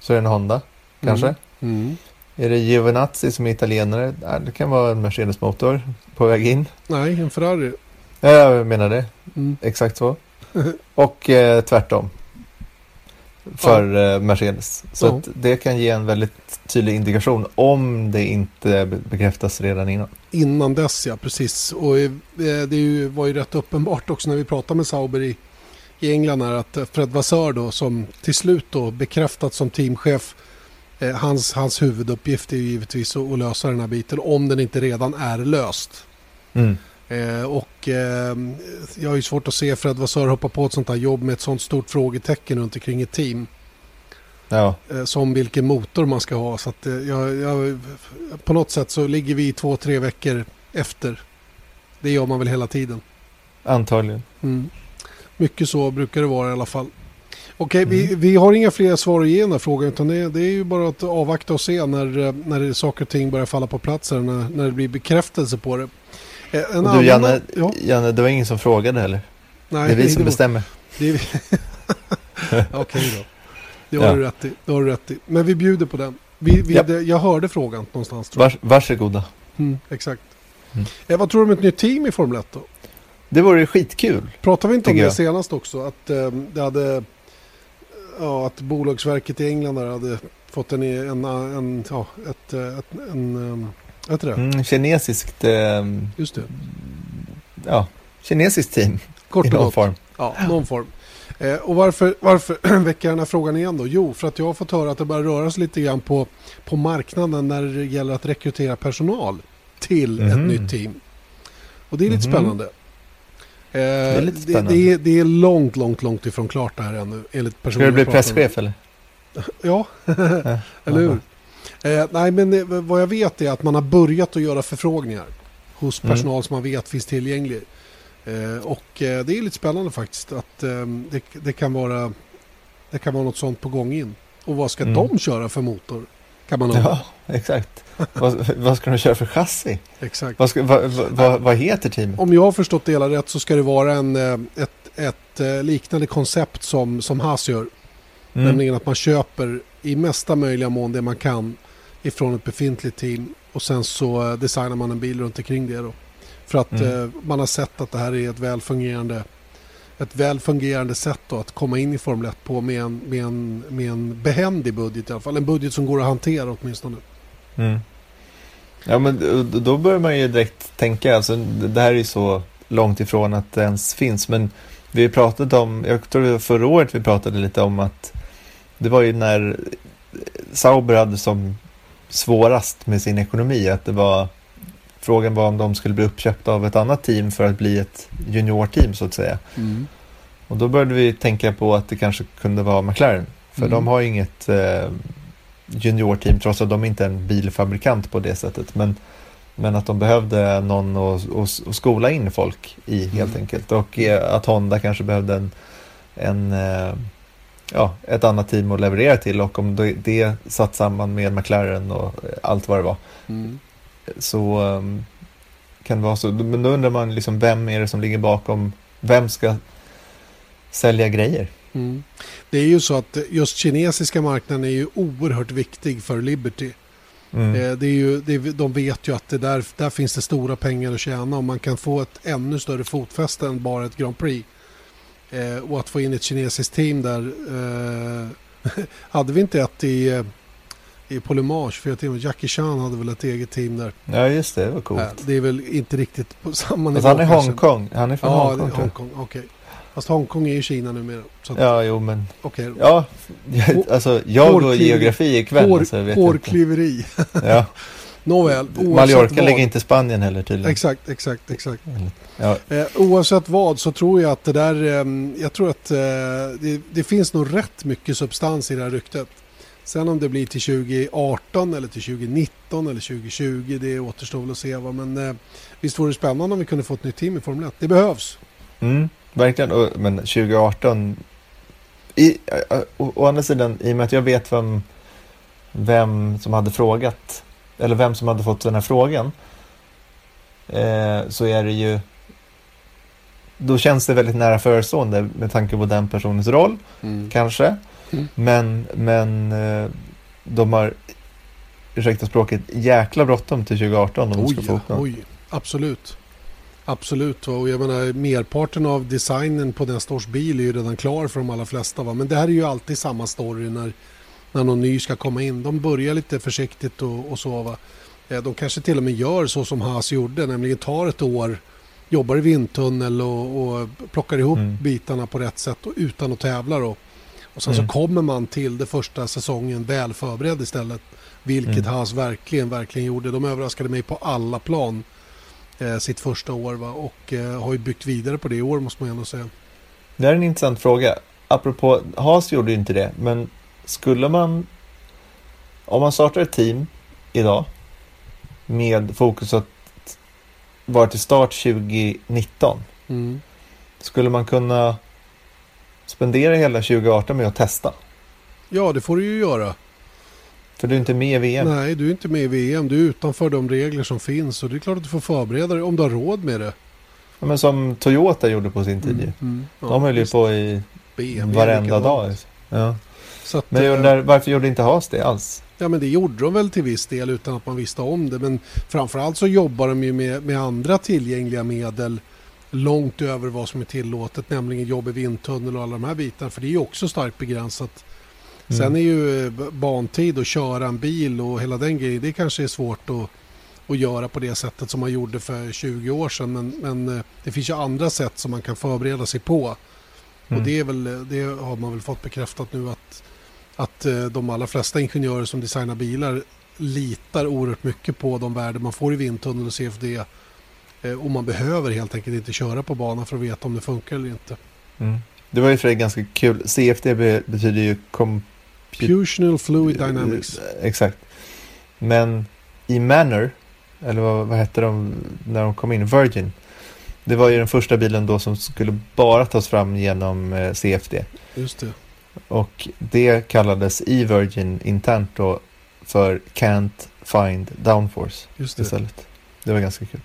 så är det en Honda kanske. Mm. Är det Giovinazzi som är italienare? Nej, det kan vara en Mercedes-motor på väg in. Nej, en Ferrari. Ja, jag menar det. Mm. Exakt så. Och eh, tvärtom. För eh, Mercedes. Så Ja. det kan ge en väldigt tydlig indikation om det inte be- bekräftas redan innan. Innan dess ja, precis. Och eh, det var ju rätt uppenbart också när vi pratade med Sauber i, i England här att eh, Fred Vassör då som till slut då bekräftat som teamchef eh, hans, hans huvuduppgift är ju givetvis att, att lösa den här biten om den inte redan är löst. Mm. Eh, och eh, jag har ju svårt att se Fred Vassör hoppa på ett sånt här jobb med ett sånt stort frågetecken runt omkring ett team. Ja, eh, som vilken motor man ska ha. Så att, eh, jag, jag, på något sätt så ligger vi två, tre veckor efter. Det gör man väl hela tiden. antagligen. Mm. Mycket så brukar det vara i alla fall. Okej, vi, Mm. vi har inga fler svar att ge i den här frågan utan det, det är ju bara att avvakta och se när, eh, när saker och ting börjar falla på plats här, när, när det blir bekräftelse på det. Eh, En Och du Janne, ja, Janne, det var ingen som frågade heller. nej, det är vi som bestämmer. Det är vi. Okej då. Det har, Ja. du rätt i, det har du rätt i. Men vi bjuder på den. Vi, vi, Ja. det, jag hörde frågan någonstans. Tror jag. Vars, varsågoda. Mm, exakt. Mm. Eh, vad tror du om ett nytt team i Formel 1 då? Det vore skitkul. Pratade vi inte om det jag. senast också? Att eh, det hade... Ja, att Bolagsverket i England där hade fått en... en, en ja, ett, ett, en... um, Det? Mm, kinesiskt, eh, Just det. ja, kinesiskt team Kort i och någon gott. form. Ja, någon form. Eh, och varför, varför väcker jag den här frågan igen då? Jo, för att jag har fått höra att det börjar röra sig lite grann på, på marknaden när det gäller att rekrytera personal till ett Mhm. nytt team. Och det är lite Mhm. spännande. Eh, är lite Det, spännande. det, är, det är långt, långt, långt ifrån klart det här ännu. Enligt Ska du bli presschef eller? Ja, Ja, eller hur? Eh, nej, men det, vad jag vet är att man har börjat att göra förfrågningar hos Mm. personal som man vet finns tillgänglig. Eh, och eh, det är lite spännande faktiskt att eh, det, det, kan vara, det kan vara något sånt på gång in. Och vad ska Mm. de köra för motor? Kan man undra. Ja, exakt. vad, vad ska de köra för chassi? Exakt. Vad, ska, vad, vad, vad, heter teamet? Om jag har förstått det hela rätt så ska det vara en, eh, ett, ett eh, liknande koncept som, som Haas gör. Mm. Nämligen att man köper i mesta möjliga mån det man kan ifrån ett befintligt team och sen så eh, designar man en bil runt omkring det då. För att Mm. eh, man har sett att det här är ett väl fungerande ett väl fungerande sätt då att komma in i Formel 1 på med en, med, en, med en behändig budget i alla fall. En budget som går att hantera åtminstone. Mm. Ja, men då börjar man ju direkt tänka, alltså, det här är ju så långt ifrån att det ens finns, men vi har pratat om, jag tror det var förra året vi pratade lite om att det var ju när Sauber hade som svårast med sin ekonomi, att det var frågan var om de skulle bli uppköpta av ett annat team för att bli ett juniorteam så att säga. Och då började vi tänka på att det kanske kunde vara McLaren, för Mm. de har inget eh, juniorteam trots att de inte är en bilfabrikant på det sättet. Men Men att de behövde någon att skola in folk i helt Mm. enkelt. Och eh, att Honda kanske behövde en, en eh, ja, ett annat team att leverera till. Och om det, det satt samman med McLaren och allt vad det var. Mm. Så um, kan det vara så. Men då undrar man liksom vem är det som ligger bakom? Vem ska sälja grejer? Mm. Det är ju så att just kinesiska marknaden är ju oerhört viktig för Liberty. Mm. Eh, Det är ju, det är, de vet ju att det där, där finns det stora pengar att tjäna och man kan få ett ännu större fotfäste än bara ett Grand Prix. Eh, och att få in ett kinesiskt team där. Eh, hade vi inte ett i, eh, i Polymage för timmar? Jackie Chan hade väl ett eget team där. Ja, just det. Det var coolt. Eh, det är väl inte riktigt på samma nivå. Fast han är. Hongkong. Han är från Ja, Hongkong. jag. Hongkong. Okej. Fast Hongkong är ju Kina numera. Så att, Ja, jo men. okej då. Ja, alltså jag går Hårklyveri. geografi ikväll. Hår, så jag vet inte. hårklyveri. Ja. Nåväl, Mallorca ligger inte i Spanien heller tydligen. Exakt, exakt, exakt. Ja. Eh, oavsett vad så tror jag att det där, eh, jag tror att eh, det, det finns nog rätt mycket substans i det här ryktet. Sen om det blir till 2018 eller till 2019 eller 2020, det återstår väl att se. Va? Men eh, visst vore det spännande om vi kunde få ett nytt team i Formel 1. Det behövs. Mm, verkligen. Men 2018. I, å, å, å andra sidan, i och med att jag vet vem, vem som hade frågat. Eller vem som hade fått den här frågan. Eh, så är det ju. Då känns det väldigt nära förestående med tanke på den personens roll. Kanske. Mm. Men, men eh, de har, ursäkta språket, jäkla bråttom till 2018 om de ska få upp oj, absolut. Absolut, och jag menar merparten av designen på nästa års bil är ju redan klar för de allra flesta. Va? Men det här är ju alltid samma story när, när någon ny ska komma in. De börjar lite försiktigt och, och så. Va? Eh, De kanske till och med gör så som Haas gjorde, nämligen tar ett år, jobbar i vindtunnel och, och plockar ihop Mm. bitarna på rätt sätt och utan att tävla. Då. Och sen Mm. så kommer man till det första säsongen väl förberedd istället. Vilket Mm. Haas verkligen, verkligen gjorde. De överraskade mig på alla plan eh, sitt första år va? och eh, har ju byggt vidare på det i år måste man ändå säga. Det här är en intressant fråga. Apropå, Haas gjorde ju inte det, men skulle man, om man startar ett team idag med fokus att vara till start 2019, Mm. skulle man kunna spendera hela 2018 med att testa? Ja, det får du ju göra. För du är inte med i VM. Nej, du är inte med i VM. Du är utanför de regler som finns och det är klart att du får förbereda dig om du har råd med det. Ja, Men som Toyota gjorde på sin tid. Mm. Mm. Ja, De höll ju på i BMW varenda dag. Ja. Att, Men jag eh, undrar, varför gjorde inte Haas det alls? Ja men det gjorde de väl till viss del utan att man visste om det. Men framförallt så jobbar de ju med, med andra tillgängliga medel långt över vad som är tillåtet. Nämligen jobb i vindtunnel och alla de här bitarna. För det är ju också starkt begränsat. Mm. Sen är ju eh, bantid och köra en bil och hela den grejen. Det kanske är svårt att, att göra på det sättet som man gjorde för 20 år sedan. Men, men eh, det finns ju andra sätt som man kan förbereda sig på. Mm. Och det, är väl, det har man väl fått bekräftat nu att, att eh, de allra flesta ingenjörer som designar bilar litar oerhört mycket på de värden man får i vindtunnel och CFD. Eh, Och man behöver helt enkelt inte köra på banan för att veta om det funkar eller inte. Mm. Det var ju för ganska kul. CFD be- betyder ju com- Fusional Fluid Dynamics. Eh, Exakt. Men i Manor, eller vad, vad hette de när de kom in? Virgin. Det var ju den första bilen då som skulle bara tas fram genom CFD. Just det. Och det kallades i Virgin internt då för Can't Find Downforce Just det. istället. Det var ganska kul.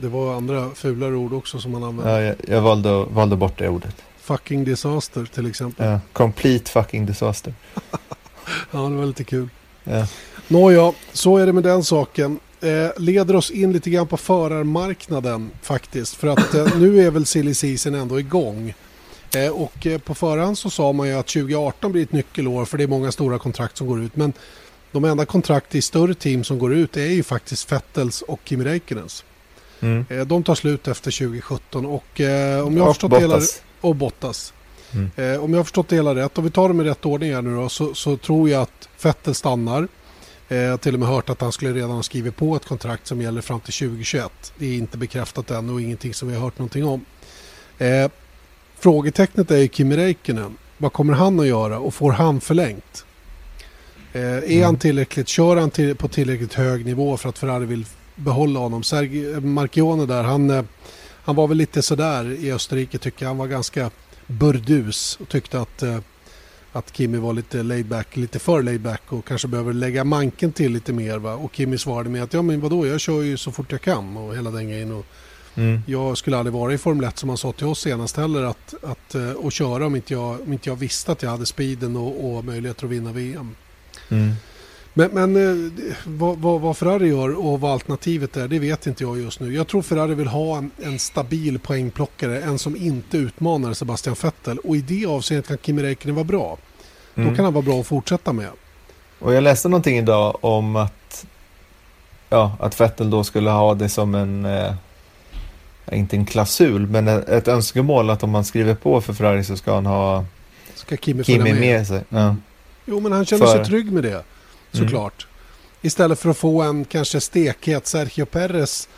Det var andra fulare ord också som man använde. Ja, jag, jag valde, valde bort det ordet. Fucking disaster till exempel. Ja, complete fucking disaster. Ja, det var lite kul. Ja. Nåja, så är det med den saken. Eh, leder oss in lite grann på förarmarknaden faktiskt. För att eh, nu är väl silly season ändå igång. Eh, och eh, på förhand så sa man ju att 2018 blir ett nyckelår för det är många stora kontrakt som går ut. Men de enda kontrakt i större team som går ut är ju faktiskt Vettels och Kimi Räikkönens. Mm. Eh, de tar slut efter 2017 och om jag har Och förstått det hela och Bottas. Mm. Om jag har förstått det hela rätt, om vi tar dem i rätt ordning här nu då, så, så tror jag att Vettel stannar. Jag har till och med hört att han skulle redan ha skrivit på ett kontrakt som gäller fram till 2021. Det är inte bekräftat än och ingenting som vi har hört någonting om. Frågetecknet är ju Kimi Räikkönen. Vad kommer han att göra och får han förlängt? Eh, är Mm. han tillräckligt, kör han till, på tillräckligt hög nivå för att Ferrari vill behålla honom. Sergio Marchione där, han, eh, han var väl lite sådär i Österrike tycker jag. Han var ganska burdus och tyckte att, eh, att Kimi var lite laid back, lite för laid back och kanske behöver lägga manken till lite mer. Va? Och Kimi svarade med att ja men vadå, jag kör ju så fort jag kan och hela den grejen. Och Mm. jag skulle aldrig vara i Formel 1 som han sa till oss senast heller att, att, eh, och köra om inte, jag, om inte jag visste att jag hade speeden och, och möjligheter att vinna VM. Mm. Men, men eh, vad, vad, vad Ferrari gör och vad alternativet är, det vet inte jag just nu. Jag tror Ferrari vill ha en, en stabil poängplockare, en som inte utmanar Sebastian Vettel. Och i det avseendet kan Kimi Räikkönen vara bra. Mm. Då kan han vara bra att fortsätta med. Och jag läste någonting idag om att, ja, att Vettel då skulle ha det som en, eh, inte en klausul, men ett, önskemål att om man skriver på för Ferrari så ska han ha Ska Kimi Kimi med? med sig. Ja. Jo, men han känner För- sig trygg med det. Såklart. Istället för att få en kanske stekhet Sergio Perez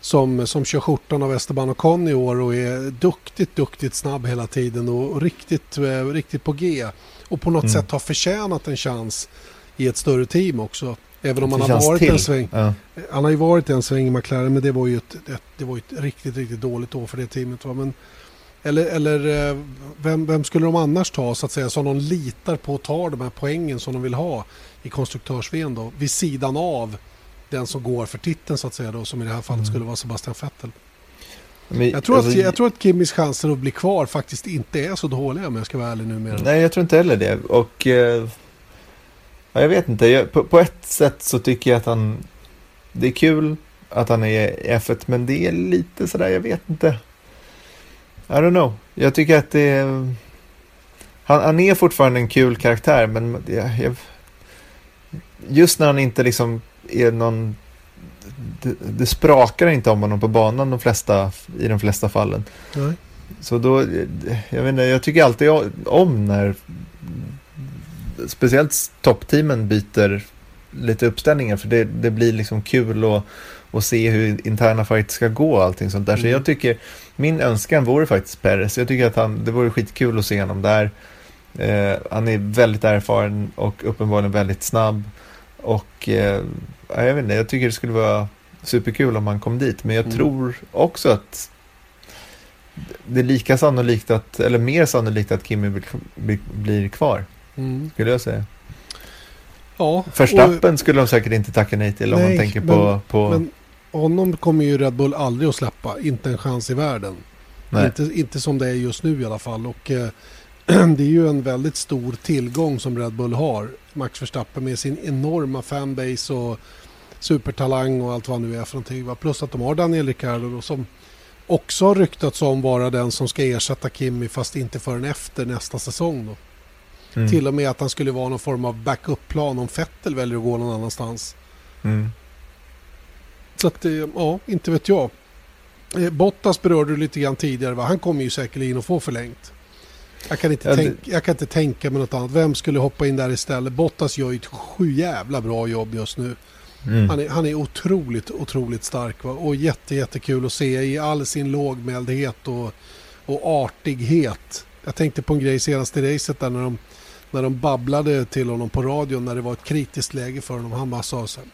som, som kör skjortan av Esteban och Con i år och är duktigt, duktigt snabb hela tiden och, och riktigt, eh, riktigt på G. Och på något Mm. sätt har förtjänat en chans i ett större team också. Även om han har varit till. en sväng. Ja. Han har ju varit en sväng i McLaren men det var ju ett, ett, det var ett riktigt, riktigt dåligt år för det teamet. Va? Men, eller eller eh, vem, vem skulle de annars ta så att säga som de litar på att ta de här poängen som de vill ha i konstruktörs då vid sidan av den som går för titeln så att säga då som i det här fallet Mm. skulle vara Sebastian Vettel. Men, Jag tror, alltså, att, jag tror att Kimmys chanser att bli kvar faktiskt inte är så dåliga om jag ska vara ärlig nu med Nej, jag tror inte heller det. Och eh, ja, jag vet inte. Jag, på, på ett sätt så tycker jag att han... Det är kul att han är i F1, men det är lite sådär, jag vet inte. I don't know. Jag tycker att det är... Han, han är fortfarande en kul karaktär, men jag, jag, just när han inte liksom är någon... Det, det sprakar inte om honom på banan de flesta, i de flesta fallen. Nej. Så då, jag vet inte, jag tycker alltid om när speciellt toppteamen byter lite uppställningar för det, det blir liksom kul att, att se hur interna fight ska gå och allting sånt där. Så Mm. jag tycker, min önskan vore faktiskt Perez. Jag tycker att han, det vore skitkul att se honom där. Eh, han är väldigt erfaren och uppenbarligen väldigt snabb. Och eh, ja, jag vet inte, jag tycker det skulle vara superkul om han kom dit. Men jag Mm. tror också att det är lika sannolikt att, eller mer sannolikt att Kimi blir, blir, blir kvar, Mm. skulle jag säga. Ja, Verstappen skulle de säkert inte tacka nej till om Nej, man tänker men- på... på Men honom kommer ju Red Bull aldrig att släppa. Inte en chans i världen. nej. Inte, inte som det är just nu i alla fall. Och, eh, det är ju en väldigt stor tillgång som Red Bull har. Max Verstappen med sin enorma fanbase och supertalang och allt vad han nu är för någonting. va. Plus att de har Daniel Ricciardo som också har ryktats om vara den som ska ersätta Kimi fast inte förrän efter nästa säsong. Då. Mm. Till och med att han skulle vara någon form av backup-plan om Vettel väljer att gå någon annanstans. Mm. Så att, eh, ja, inte vet jag. Eh, Bottas berörde du lite grann tidigare. Va? Han kommer ju säkerligen att få förlängt. Jag kan, inte Ja, tänka, jag kan inte tänka mig något annat. Vem skulle hoppa in där istället? Bottas gör ju ett sju jävla bra jobb just nu. Mm. Han är, han är otroligt, otroligt stark. Va? Och jätte, jättekul att se i all sin lågmäldhet och, och artighet. Jag tänkte på en grej senast i racet där när de, när de babblade till honom på radion när det var ett kritiskt läge för honom. Han bara sa så här,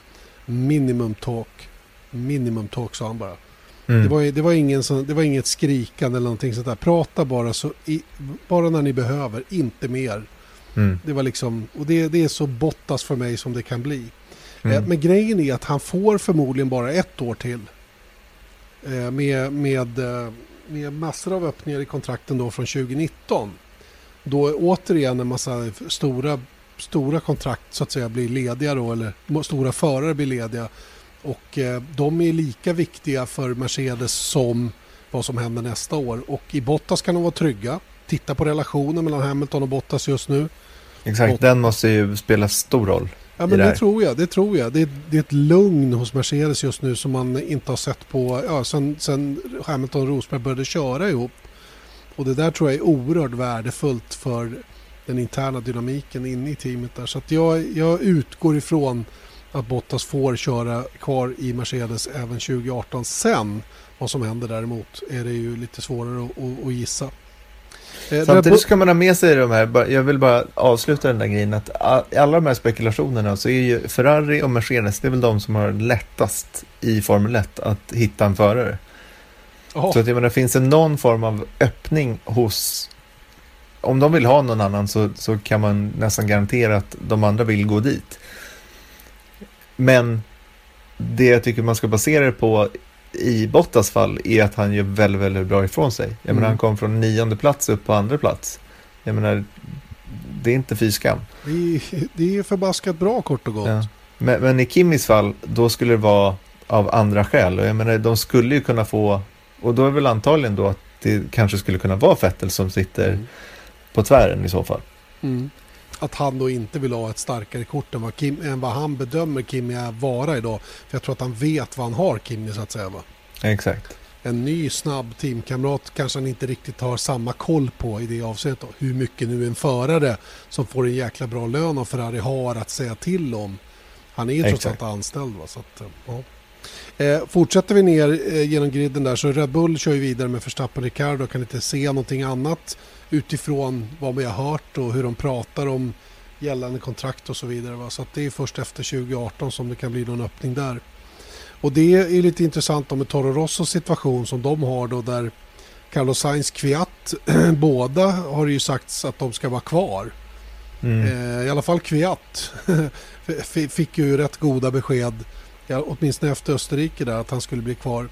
minimum talk. Minimum talk sa han bara. Mm. Det, var, det, var ingen sån, det var inget skrikande eller någonting sånt där. Prata bara, så i, bara när ni behöver, inte mer. Mm. Det var liksom, och det, det är så Bottas för mig som det kan bli. Eh, Mm. Men grejen är att han får förmodligen bara ett år till. Eh, Med, med, eh, med massor av öppningar i kontrakten då från 2019. Då återigen en massa stora, stora kontrakt så att säga blir lediga då, eller stora förare blir lediga. Och eh, de är lika viktiga för Mercedes som vad som händer nästa år. Och i Bottas kan de vara trygga. Titta på relationen mellan Hamilton och Bottas just nu. Exakt, den måste ju spela stor roll. Ja, men det det, tror jag. Det tror jag. Det, är- det är ett lugn hos Mercedes just nu som man inte har sett på ja, sen, sen Hamilton och Rosberg började köra ihop. Och det där tror jag är oerhört värdefullt för den interna dynamiken inne i teamet där. Så att jag, jag utgår ifrån att Bottas får köra kvar i Mercedes även 2018. Sen vad som händer däremot är det ju lite svårare att, att, att gissa. Eh, Samtidigt ska man ha med sig de här, jag vill bara avsluta den där grejen, att i alla de här spekulationerna så är ju Ferrari och Mercedes, det är väl de som har lättast i Formel 1 att hitta en förare. Oh. Så att jag menar, finns det någon form av öppning hos, om de vill ha någon annan så, så kan man nästan garantera att de andra vill gå dit. Men det jag tycker man ska basera det på i Bottas fall är att han gör väldigt, väldigt bra ifrån sig. Jag mm. menar, han kom från nionde plats upp på andra plats. Jag menar, det är inte fy skam. Det, det är förbaskat bra kort och gott. Ja. Men, men, i Kimmys fall, då skulle det vara av andra skäl. Och jag menar, de skulle ju kunna få, och då är väl antagligen då att det kanske skulle kunna vara Fettel som sitter mm. på tvären i så fall. Mm att han då inte vill ha ett starkare kort än vad, Kim, än vad han bedömer Kimi vara idag. För jag tror att han vet vad han har Kimi så att säga. Va? Exakt. En ny snabb teamkamrat kanske han inte riktigt har samma koll på i det avseendet. Hur mycket nu en förare som får en jäkla bra lön av Ferrari har att säga till om. Han är ju trots allt anställd. Va? Så att, ja. Eh, fortsätter vi ner eh, genom griden där så Red Bull kör ju vidare med Verstappen Ricardo kan inte se någonting annat utifrån vad vi har hört och hur de pratar om gällande kontrakt och så vidare. Va? Så det är först efter 2018 som det kan bli någon öppning där. Och det är lite intressant med Toro Rossos situation som de har då där Carlos Sainz Kviat, båda har det ju sagts att de ska vara kvar. Mm. Eh, I alla fall Kviat fick ju rätt goda besked, ja, åtminstone efter Österrike där, att han skulle bli kvar.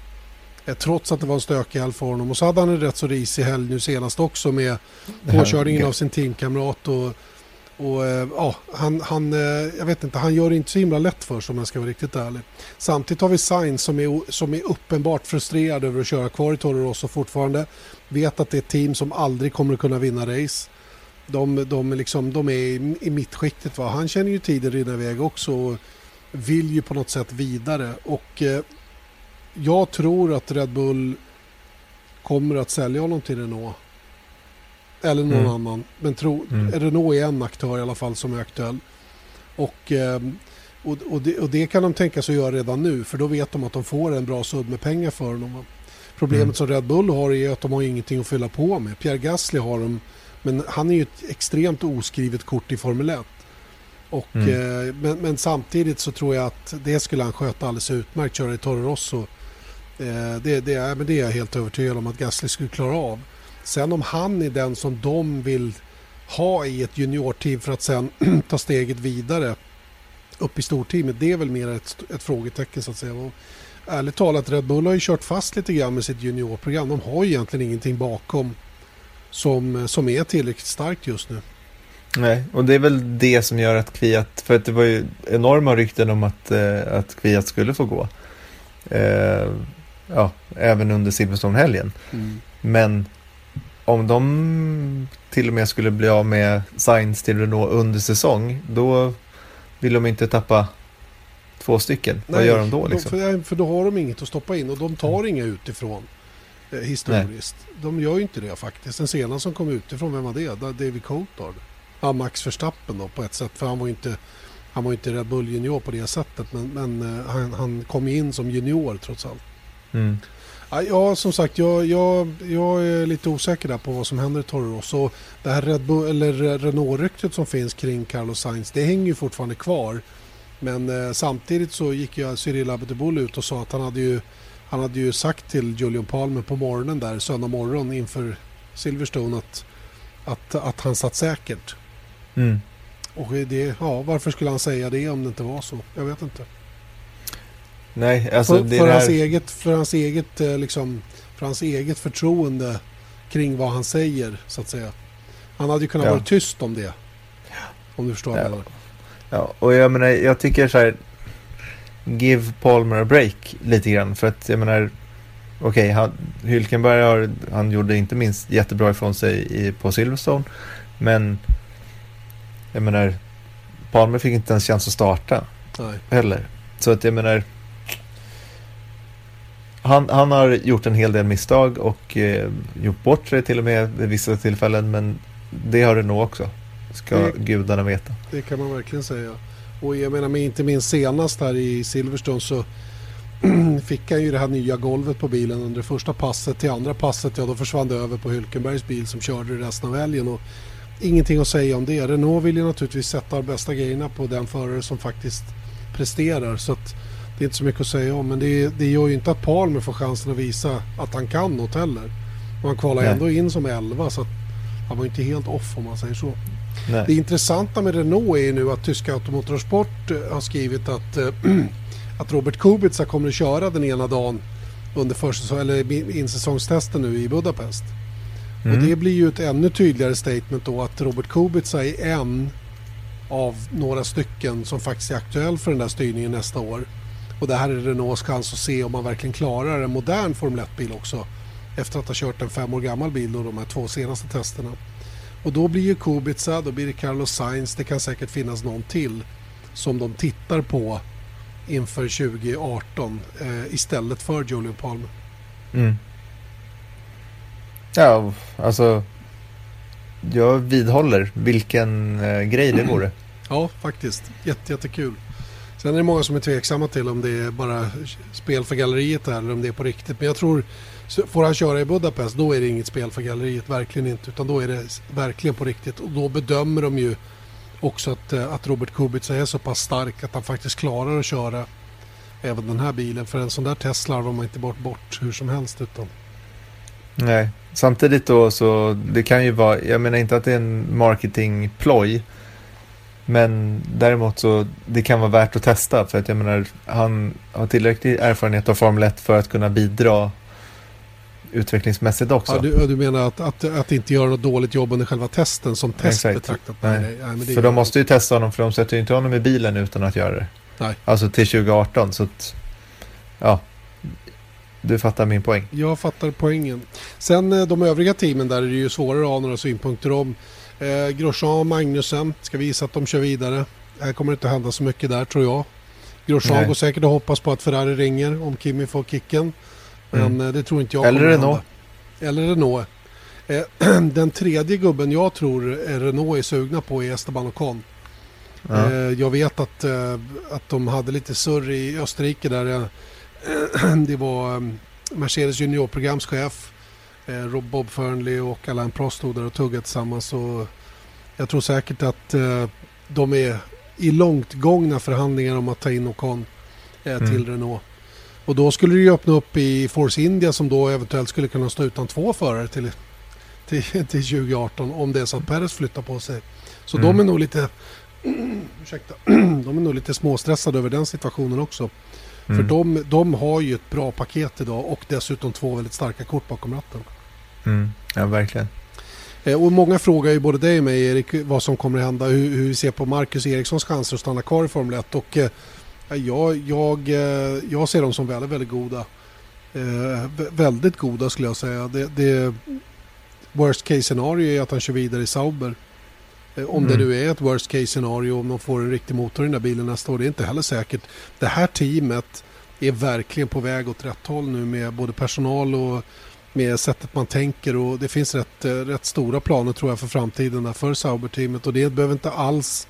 Eh, trots att det var en stökig helg för honom. Och så hade han en rätt så risig helg nu senast också med påkörningen av sin teamkamrat. Och, och eh, ja, han, han, eh, jag vet inte, han gör det inte så himla lätt för sig om jag ska vara riktigt ärlig. Samtidigt har vi Sainz som är, som är uppenbart frustrerad över att köra kvar i Toro Rosso fortfarande. Vet att det är ett team som aldrig kommer att kunna vinna race. De, de, liksom, de är i, i mittskiktet. Va? Han känner ju tiden rinna iväg också vill ju på något sätt vidare. Och jag tror att Red Bull kommer att sälja honom till Renault. Eller någon mm. annan. Men tro, mm. Renault är en aktör i alla fall som är aktuell. Och, ehm, och, och, det, och det kan de tänka sig att göra redan nu. För då vet de att de får en bra sudd med pengar för honom. Problemet mm. som Red Bull har är att de har ingenting att fylla på med. Pierre Gasly har de. Men han är ju ett extremt oskrivet kort i Formel 1. Och, mm. eh, men, men, samtidigt så tror jag att det skulle han sköta alldeles utmärkt. Köra i Toro Eh, det, det, är, men det är jag helt övertygad om att Gasly skulle klara av. Sen om han är den som de vill ha i ett juniorteam för att sen ta steget vidare upp i storteamet. Det är väl mer ett, ett frågetecken så att säga. Och ärligt talat, Red Bull har ju kört fast lite grann med sitt juniorprogram. De har egentligen ingenting bakom som, som är tillräckligt starkt just nu. Nej, och det är väl det som gör att Kviat, för att det var ju enorma rykten om att, eh, att Kviat skulle få gå. Eh, ja, även under Silverstone-helgen. Mm. Men om de till och med skulle bli av med Sainz till Renault under säsong, då vill de inte tappa två stycken. Nej, Vad gör de då? Liksom? För, för, då har de inget att stoppa in och de tar inga utifrån eh, historiskt. Nej. De gör ju inte det faktiskt. Den senaste som kom utifrån, vem var det? David Coulthard. Ja, Max Verstappen då på ett sätt. För han var ju inte, han var inte Red Bull junior på det sättet. Men, men uh, han, han kom in som junior trots allt. Mm. Ja, som sagt, jag, jag, jag är lite osäker där på vad som händer i Toro Rosso. Det här Red Bull, eller Renault-ryktet som finns kring Carlos Sainz, det hänger ju fortfarande kvar. Men eh, samtidigt så gick ju Cyril Abiteboul ut och sa att han hade ju, han hade ju sagt till Julian Palmer på morgonen där, söndag morgon inför Silverstone att, att, att han satt säkert. Mm. Och det, ja, varför skulle han säga det om det inte var så? Jag vet inte. Nej, alltså för, för, här... hans eget, för hans eget eh, liksom, för hans eget förtroende kring vad han säger så att säga. Han hade ju kunnat ja. vara tyst om det. Om du förstår vad jag. Ja, och jag menar, jag tycker så här. Give Palmer a break lite grann. För att jag menar, okej, okay, Hylkenberg har, han gjorde inte minst jättebra ifrån sig i, på Silverstone. Men jag menar, Palmer fick inte ens chans att starta. Nej. Heller. Så att jag menar, han, han har gjort en hel del misstag och eh, gjort bort sig till och med vid vissa tillfällen. Men det har det nog också. Ska det, gudarna veta. Det kan man verkligen säga. Och jag menar, men inte minst senast här i Silverstone så fick han ju det här nya golvet på bilen under första passet. Till andra passet, ja då försvann det över på Hülkenbergs bil som körde resten av helgen. Och ingenting att säga om det. Renault vill ju naturligtvis sätta bästa grejerna på den förare som faktiskt presterar. Så att det är inte så mycket att säga om. Men det, det gör ju inte att Palmer får chansen att visa att han kan något heller. Och han kvalar Nej. ändå in som 11 så att han var inte helt off om man säger så. Nej. Det intressanta med Renault är ju nu att tyska Automotorsport eh, har skrivit att, eh, att Robert Kubica kommer att köra den ena dagen under försäsong, eller insäsongstesten nu i Budapest. Mm. Och det blir ju ett ännu tydligare statement då att Robert Kubica är en av några stycken som faktiskt är aktuell för den där styrningen nästa år. Och det här är Renaults chans att se om man verkligen klarar en modern Formel 1-bil också. Efter att ha kört en fem år gammal bil då de här två senaste testerna. Och då blir ju Kubica, då blir det Carlos Sainz, det kan säkert finnas någon till som de tittar på inför 2018 eh, istället för Julian Palmer. Mm. Ja, alltså. Jag vidhåller vilken eh, grej det vore. Ja, faktiskt. Jätte, jättekul. Sen är det många som är tveksamma till om det är bara spel för galleriet här eller om det är på riktigt. Men jag tror, får han köra i Budapest då är det inget spel för galleriet, verkligen inte. Utan då är det verkligen på riktigt. Och då bedömer de ju också att, eh, att Robert Kubica är så pass stark att han faktiskt klarar att köra även den här bilen. För en sån där Tesla har man inte bort bort hur som helst. Utan Nej, samtidigt då så det kan ju vara, jag menar inte att det är en marketingploj. Men däremot så det kan vara värt att testa för att jag menar han har tillräcklig erfarenhet av Formel 1 för att kunna bidra utvecklingsmässigt också. ja, du, du menar att, att, att inte göra något dåligt jobb under själva testen som test Exakt. betraktat? Nej. nej, det för de måste ju testa honom för de sätter ju inte honom i bilen utan att göra det. Nej. Alltså till 2018 så att, ja, du fattar min poäng. Jag fattar poängen. Sen eh, de övriga teamen där är det ju svårare att ha några synpunkter om. Eh, Grosjean och Magnussen, ska vi gissa att de kör vidare? Här kommer det inte hända så mycket där tror jag. Grosjean Nej. går säkert och hoppas på att Ferrari ringer om Kimi får kicken. Men Mm. eh, det tror inte jag Eller Renault. Eller Renault. Eh, den tredje gubben jag tror Renault är sugna på är Esteban Ocon. Ja. Eh, Jag vet att, att de hade lite surr i Österrike där det var eh, Mercedes juniorprogramschef eh, Rob Bob Fernley och Alain Prost stod där och tuggade tillsammans. Och jag tror säkert att eh, de är i långt gångna förhandlingar om att ta in Ocon eh, till Mm. Renault. Och då skulle det ju öppna upp i Force India som då eventuellt skulle kunna stå utan två förare till, till, till 2018 om det är så att Perez flyttar på sig. Så Mm. de är nog lite ursäkta, de är nog lite småstressade över den situationen också. För Mm. de, de har ju ett bra paket idag och dessutom två väldigt starka kort bakom ratten. Mm. Ja, verkligen. Eh, och många frågar ju både dig och mig Erik vad som kommer att hända, hur, hur vi ser på Marcus Erikssons chanser att stanna kvar i Formel 1. Och eh, jag, jag, eh, jag ser dem som väldigt, väldigt goda. Eh, vä- väldigt goda skulle jag säga. Det, det, worst case scenario är att han kör vidare i Sauber. Eh, om det Mm. nu är ett worst case scenario, om de får en riktig motor i den där bilen nästa år, det är inte heller säkert. Det här teamet är verkligen på väg åt rätt håll nu med både personal och med sättet man tänker och det finns rätt, eh, rätt stora planer tror jag för framtiden där för Sauber-teamet och det behöver inte alls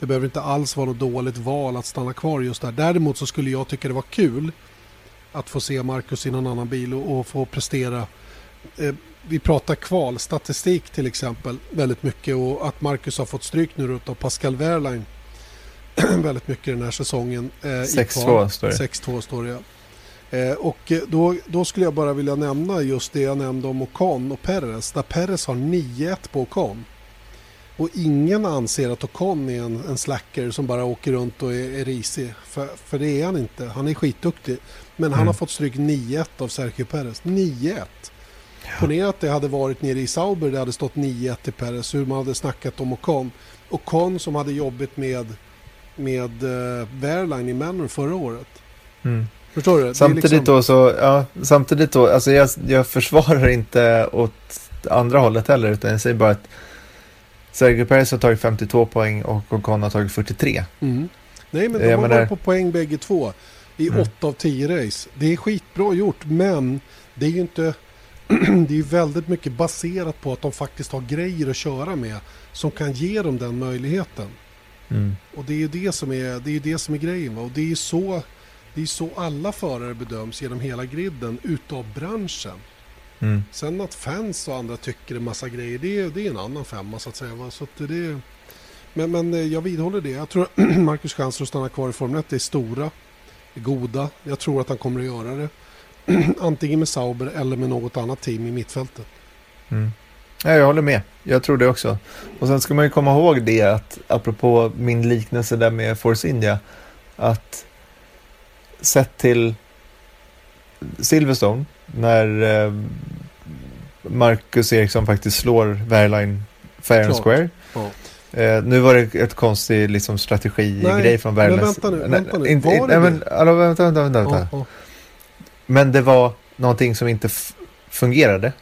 det behöver inte alls vara något dåligt val att stanna kvar just där. Däremot så skulle jag tycka det var kul att få se Marcus i någon annan bil och, och få prestera. Eh, vi pratar kvalstatistik till exempel väldigt mycket och att Marcus har fått stryk nu av Pascal Wehrlein väldigt mycket den här säsongen. Eh, i 6-2 kval. står det. 6-2 står det ja. Eh, och eh, då, då skulle jag bara vilja nämna just det jag nämnde om Ocon och Perez. Där Perez har 9-1 på Ocon. Och ingen anser att Ocon är en, en slacker som bara åker runt och är, är risig. För, för det är han inte. Han är skitduktig. Men han Mm. har fått stryk 9-1 av Sergio Perez. 9-1. Ponera att det hade varit nere i Sauber det hade stått 9-1 till Perez. Hur man hade snackat om Ocon. Ocon som hade jobbet med, med uh, Wehrlein i Manor förra året. Mm. Förstår du? Är Samtidigt liksom- då så, ja, samtidigt då, alltså jag, jag försvarar inte åt andra hållet heller, utan jag säger bara att Sergio Perez har tagit 52 poäng och Ocon har tagit 43. Mm. Nej, men de Jag har menar- varit på poäng bägge två i Mm. 8 av 10 race. Det är skitbra gjort, men det är ju inte... det är ju väldigt mycket baserat på att de faktiskt har grejer att köra med som kan ge dem den möjligheten. Mm. Och det är ju det som är, det är, det som är grejen. Va? Och det är ju så, Det är så alla förare bedöms genom hela griden utav branschen. Mm. Sen att fans och andra tycker en massa grejer, det är, det är en annan femma så att säga. Va? Så att det, men, men eh, jag vidhåller det. Jag tror att Marcus chanser att stanna kvar i Formel 1 är stora, är goda. Jag tror att han kommer att göra det. Antingen med Sauber eller med något annat team i mittfältet. Mm. Ja, jag håller med. Jag tror det också. Och sen ska man ju komma ihåg det att apropå min liknelse där med Force India. Att sett till Silverstone när eh, Marcus Eriksson faktiskt slår Verline fair and square. Ja. Eh, nu var det ett konstig liksom, strategigrej från men Verline. vänta nu, vänta nu. Var det men, det? alltså, vänta, vänta, vänta. vänta. Ja, ja. Men det var någonting som inte fungerade.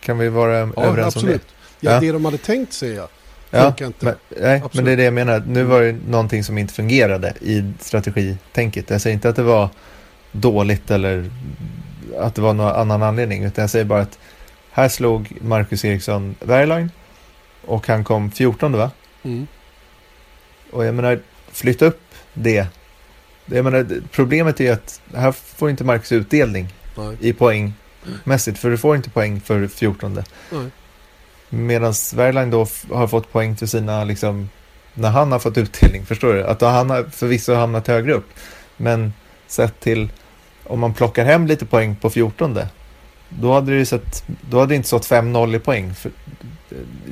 Kan vi vara ja överens om det? absolut. Ja, Ja. det de hade tänkt säga Ja, inte. men, nej, men Absolut. det är det jag menar. Nu var det någonting som inte fungerade i strategitänket. Jag säger inte att det var dåligt eller att det var någon annan anledning. Utan jag säger bara att här slog Marcus Eriksson Wehrlein och han kom 14 va? Mm. Och jag menar, flytta upp det. Jag menar, problemet är ju att här får inte Marcus utdelning Nej. i poängmässigt. För du får inte poäng för 14. Nej. Medan Wehrlein då har fått poäng för sina, liksom, när han har fått utdelning, förstår du? Att han har förvisso hamnat högre upp. Men sett till, om man plockar hem lite poäng på 14, då hade det sett, då hade det inte stått 5-0 i poäng. För,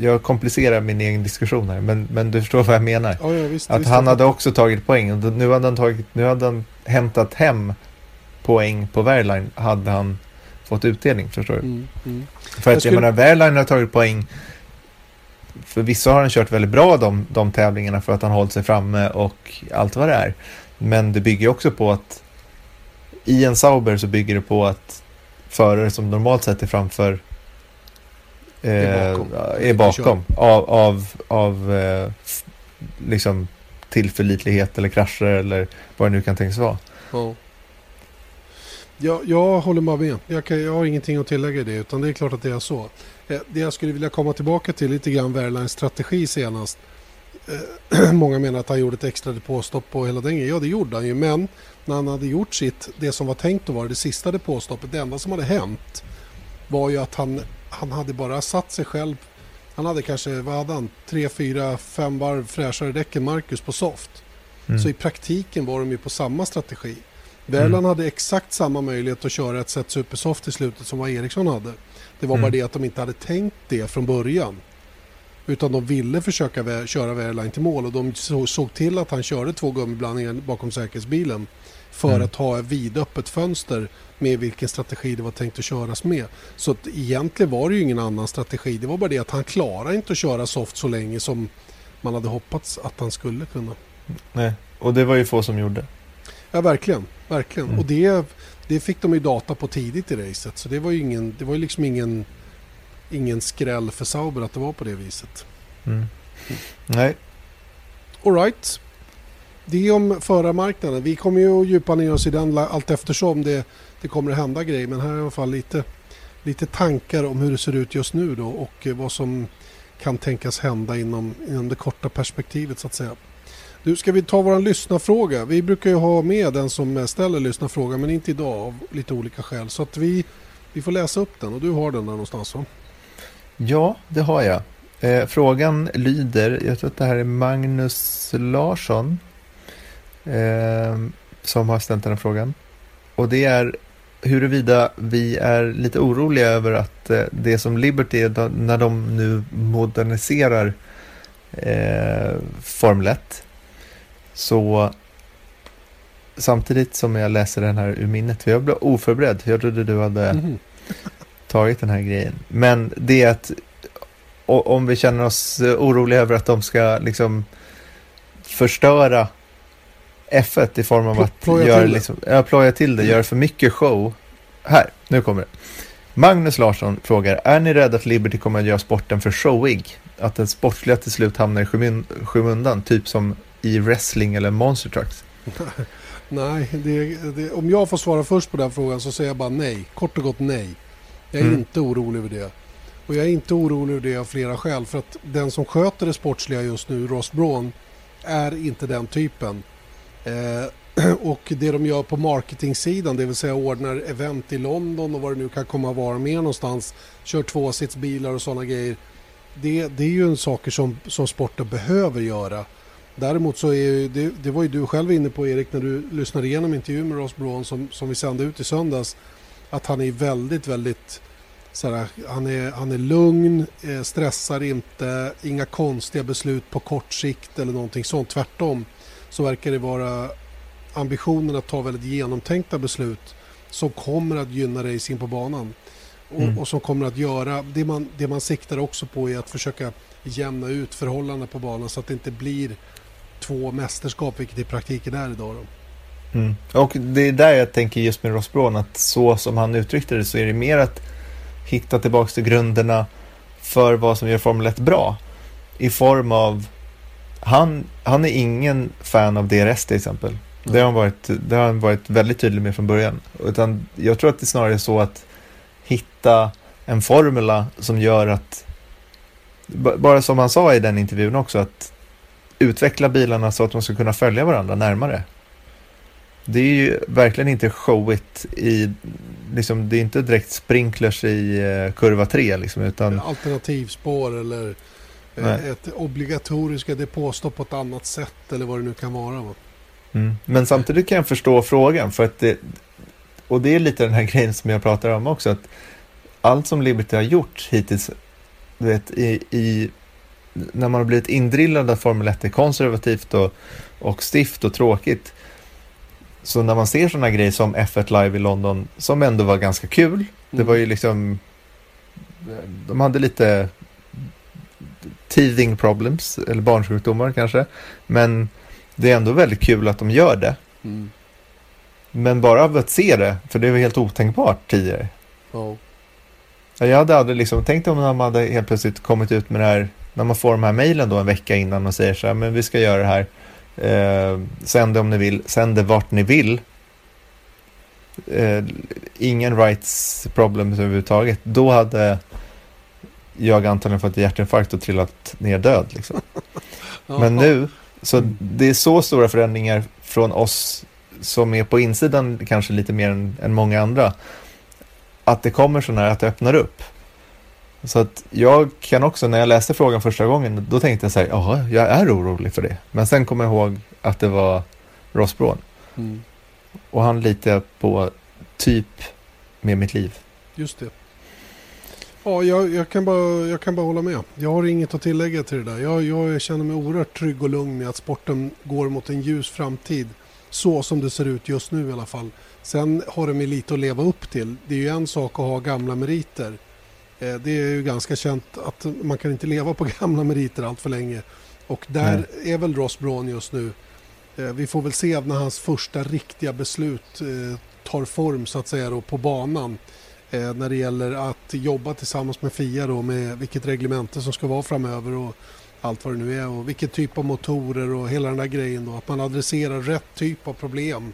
jag komplicerar min egen diskussion här, men, men du förstår vad jag menar. Ja, ja, visst, Att visst, han jag hade också tagit poäng. Och Nu hade han, tagit, nu hade han hämtat hem poäng på Wehrlein hade han fått utdelning, förstår du? Mm, mm. För Jag att skulle- jag menar, Wehrlein har tagit poäng. För vissa har han kört väldigt bra de, de tävlingarna för att han hållit sig framme och allt vad det är. Men det bygger också på att i en Sauber så bygger det på att förare som normalt sett är framför eh, Är bakom. är bakom av, av, av eh, liksom tillförlitlighet eller krascher eller vad det nu kan tänkas vara. Ja. Jag, jag håller bara med. Jag, kan, jag har ingenting att tillägga i det utan det är klart att det är så. Eh, Det jag skulle vilja komma tillbaka till lite grann Wehrleins strategi senast. Eh, Många menar att han gjorde ett extra depåstopp på hela den grejen. Ja det gjorde han ju men när han hade gjort sitt, det som var tänkt att vara det sista depåstoppet, det enda som hade hänt var ju att han, han hade bara satt sig själv han hade kanske, vad hade han, 3, 4, 5 varv fräschare däck än Marcus på soft. Mm. Så i praktiken var de ju på samma strategi. Berlan Mm. hade exakt samma möjlighet att köra ett set supersoft i slutet som vad Eriksson hade. Det var Mm. bara det att de inte hade tänkt det från början. Utan de ville försöka vä- köra Wehrlein till mål och de så- såg till att han körde två gummiblandningar bakom säkerhetsbilen för Mm. att ha ett vidöppet fönster med vilken strategi det var tänkt att köras med. Så att egentligen var det ju ingen annan strategi. Det var bara det att han klarade inte att köra soft så länge som man hade hoppats att han skulle kunna. Nej. Och det var ju få som gjorde. Ja, verkligen. verkligen. Mm. Och det, det fick de ju data på tidigt i racet. Så det var ju, ingen, det var liksom ingen, ingen skräll för Sauber att det var på det viset. Mm. Nej, Alright. Det om förarmarknaden. Vi kommer ju att djupa ner oss i den allt eftersom det, det kommer att hända grejer. Men här är i alla fall lite, lite tankar om hur det ser ut just nu då och eh, vad som kan tänkas hända inom, inom det korta perspektivet så att säga. Nu ska vi ta vår lyssnarfråga. Vi brukar ju ha med den som ställer lyssnarfrågan men inte idag av lite olika skäl. Så att vi, vi får läsa upp den och du har den där någonstans va? Ja, det har jag. Eh, frågan lyder, jag tror att det här är Magnus Larsson eh, som har ställt den här frågan. Och det är huruvida vi är lite oroliga över att eh, det som Liberty, då- när de nu moderniserar eh, Formel 1, så samtidigt som jag läser den här ur minnet, för jag blev oförberedd, för jag trodde du hade Mhm. tagit den här grejen. Men det är att om vi känner oss oroliga över att de ska liksom förstöra F1 i form av Pl- att ploja göra till det. liksom, ja, ploja till det, göra för mycket show. Här, nu kommer det. Magnus Larsson frågar, är ni rädda att Liberty kommer att göra sporten för showig? Att den sportsliga till slut hamnar i skymun- skymundan, typ som i wrestling eller monster trucks? Nej, det, det, om jag får svara först på den frågan så säger jag bara nej. Kort och gott nej. Jag är Mm. inte orolig över det. Och jag är inte orolig över det av flera skäl. För att den som sköter det sportsliga just nu, Ross Braun, är inte den typen. Eh, och det de gör på marketingsidan, det vill säga ordnar event i London och vad det nu kan komma att vara mer någonstans, kör tvåsitsbilar och sådana grejer. Det, det är ju en saker som, som sporten behöver göra. Däremot så är ju, det, det var ju du själv inne på Erik när du lyssnade igenom intervjun med Ross Braun som, som vi sände ut i söndags. Att han är väldigt, väldigt såhär, han, är, han är lugn, eh, stressar inte, inga konstiga beslut på kort sikt eller någonting sånt. Tvärtom så verkar det vara ambitionen att ta väldigt genomtänkta beslut som kommer att gynna racing på banan. Och, mm. och, som kommer att göra, det man, det man siktar också på är att försöka jämna ut förhållandena på banan så att det inte blir två mästerskap, vilket i praktiken är idag. Mm. Och det är där jag tänker just med Ross Braun, att så som han uttryckte det så är det mer att hitta tillbaka till grunderna för vad som gör Formel 1 bra. I form av, han, han är ingen fan av DRS till exempel. Det har, han varit, det har han varit väldigt tydlig med från början. Utan jag tror att det snarare är så att hitta en formula som gör att, bara som han sa i den intervjun också, att utveckla bilarna så att de ska kunna följa varandra närmare. Det är ju verkligen inte showigt i, liksom, det är inte direkt sprinklers i uh, kurva 3 liksom, utan... Alternativspår eller Nej. ett obligatoriska depåstopp på ett annat sätt eller vad det nu kan vara. Va? Mm. Men samtidigt kan jag förstå frågan för att det, och det är lite den här grejen som jag pratar om också, att allt som Liberty har gjort hittills, du vet, i, i när man har blivit indrillad att Formel 1 är konservativt och, och stift och tråkigt. Så när man ser sådana grejer som F1 Live i London, som ändå var ganska kul. Mm. Det var ju liksom, de hade lite teething problems, eller barnsjukdomar kanske. Men det är ändå väldigt kul att de gör det. Mm. Men bara av att se det, för det var helt otänkbart tidigare. Oh. Jag hade aldrig liksom tänkt om de hade helt plötsligt kommit ut med det här, när man får de här mejlen då en vecka innan och säger så här, men vi ska göra det här. Eh, sänd det om ni vill, sänd det vart ni vill. Eh, ingen rights problems överhuvudtaget. Då hade jag antagligen fått hjärtinfarkt och trillat ner död. Liksom. Men nu så det är så stora förändringar från oss som är på insidan kanske lite mer än, än många andra. Att det kommer sådana här, att det öppnar upp. Så att jag kan också, när jag läste frågan första gången, då tänkte jag så här, ja, jag är orolig för det. Men sen kom jag ihåg att det var Ross Braun. Mm. Och han litar jag på typ med mitt liv. Just det. Ja, jag, jag, kan bara, jag kan bara hålla med. Jag har inget att tillägga till det där. Jag, jag känner mig oerhört trygg och lugn med att sporten går mot en ljus framtid. Så som det ser ut just nu i alla fall. Sen har med lite att leva upp till. Det är ju en sak att ha gamla meriter. Eh, det är ju ganska känt att man kan inte leva på gamla meriter allt för länge. Och där Nej. är väl Ross Braun just nu. Eh, vi får väl se när hans första riktiga beslut eh, tar form så att säga då, på banan eh, när det gäller att jobba tillsammans med FIA då med vilket reglemente som ska vara framöver och allt vad det nu är och vilken typ av motorer och hela den där grejen då. Att man adresserar rätt typ av problem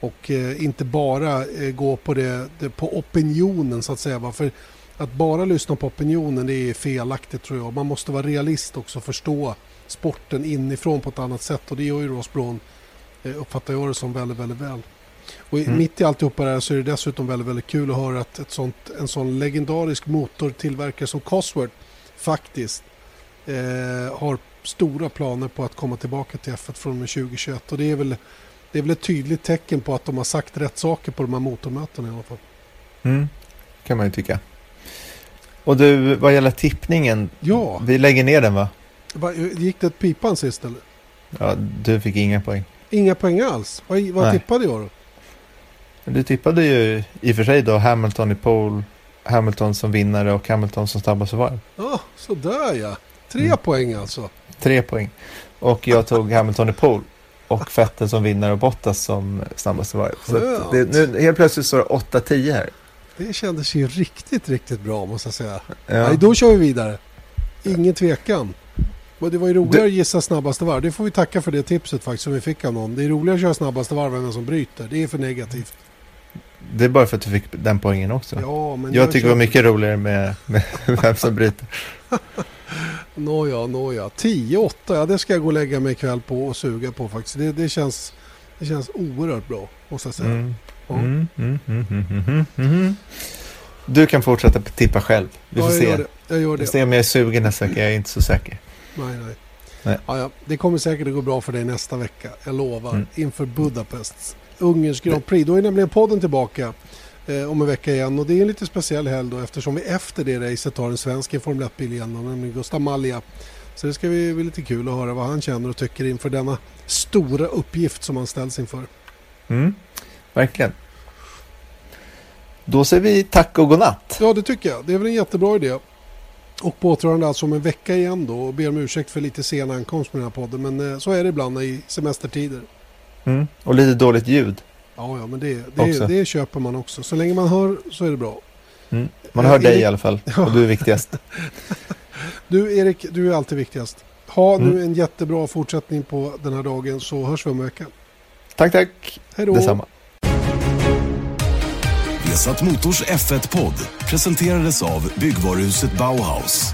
och eh, inte bara eh, gå på, det, det, på opinionen så att säga. För att bara lyssna på opinionen det är felaktigt tror jag. Man måste vara realist också och förstå sporten inifrån på ett annat sätt och det gör ju Ross Brown eh, uppfattar jag det som väldigt, väldigt väl. Och mm. mitt i alltihopa det här så är det dessutom väldigt, väldigt kul att höra att ett sånt, en sån legendarisk motortillverkare som Cosworth faktiskt eh, har stora planer på att komma tillbaka till F1 från 2021. Och det är, väl, det är väl ett tydligt tecken på att de har sagt rätt saker på de här motormötena i alla fall. Mm, kan man ju tycka. Och du, vad gäller tippningen, ja. vi lägger ner den va? Gick det ett pipan sist eller? Ja, du fick inga poäng. Inga poäng alls? Vad, vad tippade jag då? Du tippade ju i och för sig då Hamilton i pole, Hamilton som vinnare och Hamilton som snabbaste varv. Ja, oh, sådär ja. Tre mm. poäng alltså. Tre poäng. Och jag tog Hamilton i pole och Vettel som vinnare och Bottas som snabbaste varv. Så det, nu, helt plötsligt står det 8-10 här. Det kändes ju riktigt, riktigt bra måste jag säga. Ja. Nej, då kör vi vidare. Ingen tvekan. Men det var ju roligare du... att gissa snabbaste varv. Det får vi tacka för det tipset faktiskt som vi fick av någon. Det är roligare att köra snabbaste varv än den som bryter. Det är för negativt. Det är bara för att du fick den poängen också. Ja, men jag, jag tycker det var mycket roligare med, med vem som bryter. Nåja, nåja. 10-8, ja det ska jag gå och lägga mig ikväll på och suga på faktiskt. Det, det känns Det känns oerhört bra, måste jag säga. Mm. Ja. Mm, mm, mm, mm, mm. Du kan fortsätta tippa själv. Vi får ja, jag se. Jag gör det. får se om jag är sugen nästa vecka. Jag är inte så säker. Nej, nej. Nej. Ja, ja. Det kommer säkert att gå bra för dig nästa vecka. Jag lovar. Inför Budapest. Ungerns Grand Prix. Då är nämligen podden tillbaka eh, om en vecka igen. Och det är en lite speciell helg då eftersom vi efter det racet har en svensk i Formel 1-bil igen. Nämligen Gustav Malja. Så det ska bli, bli lite kul att höra vad han känner och tycker inför denna stora uppgift som han ställs inför. Mm. Verkligen. Då säger vi tack och godnatt. Ja, det tycker jag. Det är väl en jättebra idé. Och på återhörande alltså om en vecka igen då och ber om ursäkt för lite sen ankomst med den här podden. Men eh, så är det ibland i semestertider. Mm. Och lite dåligt ljud. Ja, ja, men det, det, det köper man också. Så länge man hör så är det bra. Mm. Man Eh, hör dig Erik- i alla fall. Och du är viktigast. Du Erik, du är alltid viktigast. Ha nu Mm. en jättebra fortsättning på den här dagen så hörs vi om en vecka. Tack, tack. Hej då! Detsamma. Vesat Motors F1-podd presenterades av byggvaruhuset Bauhaus.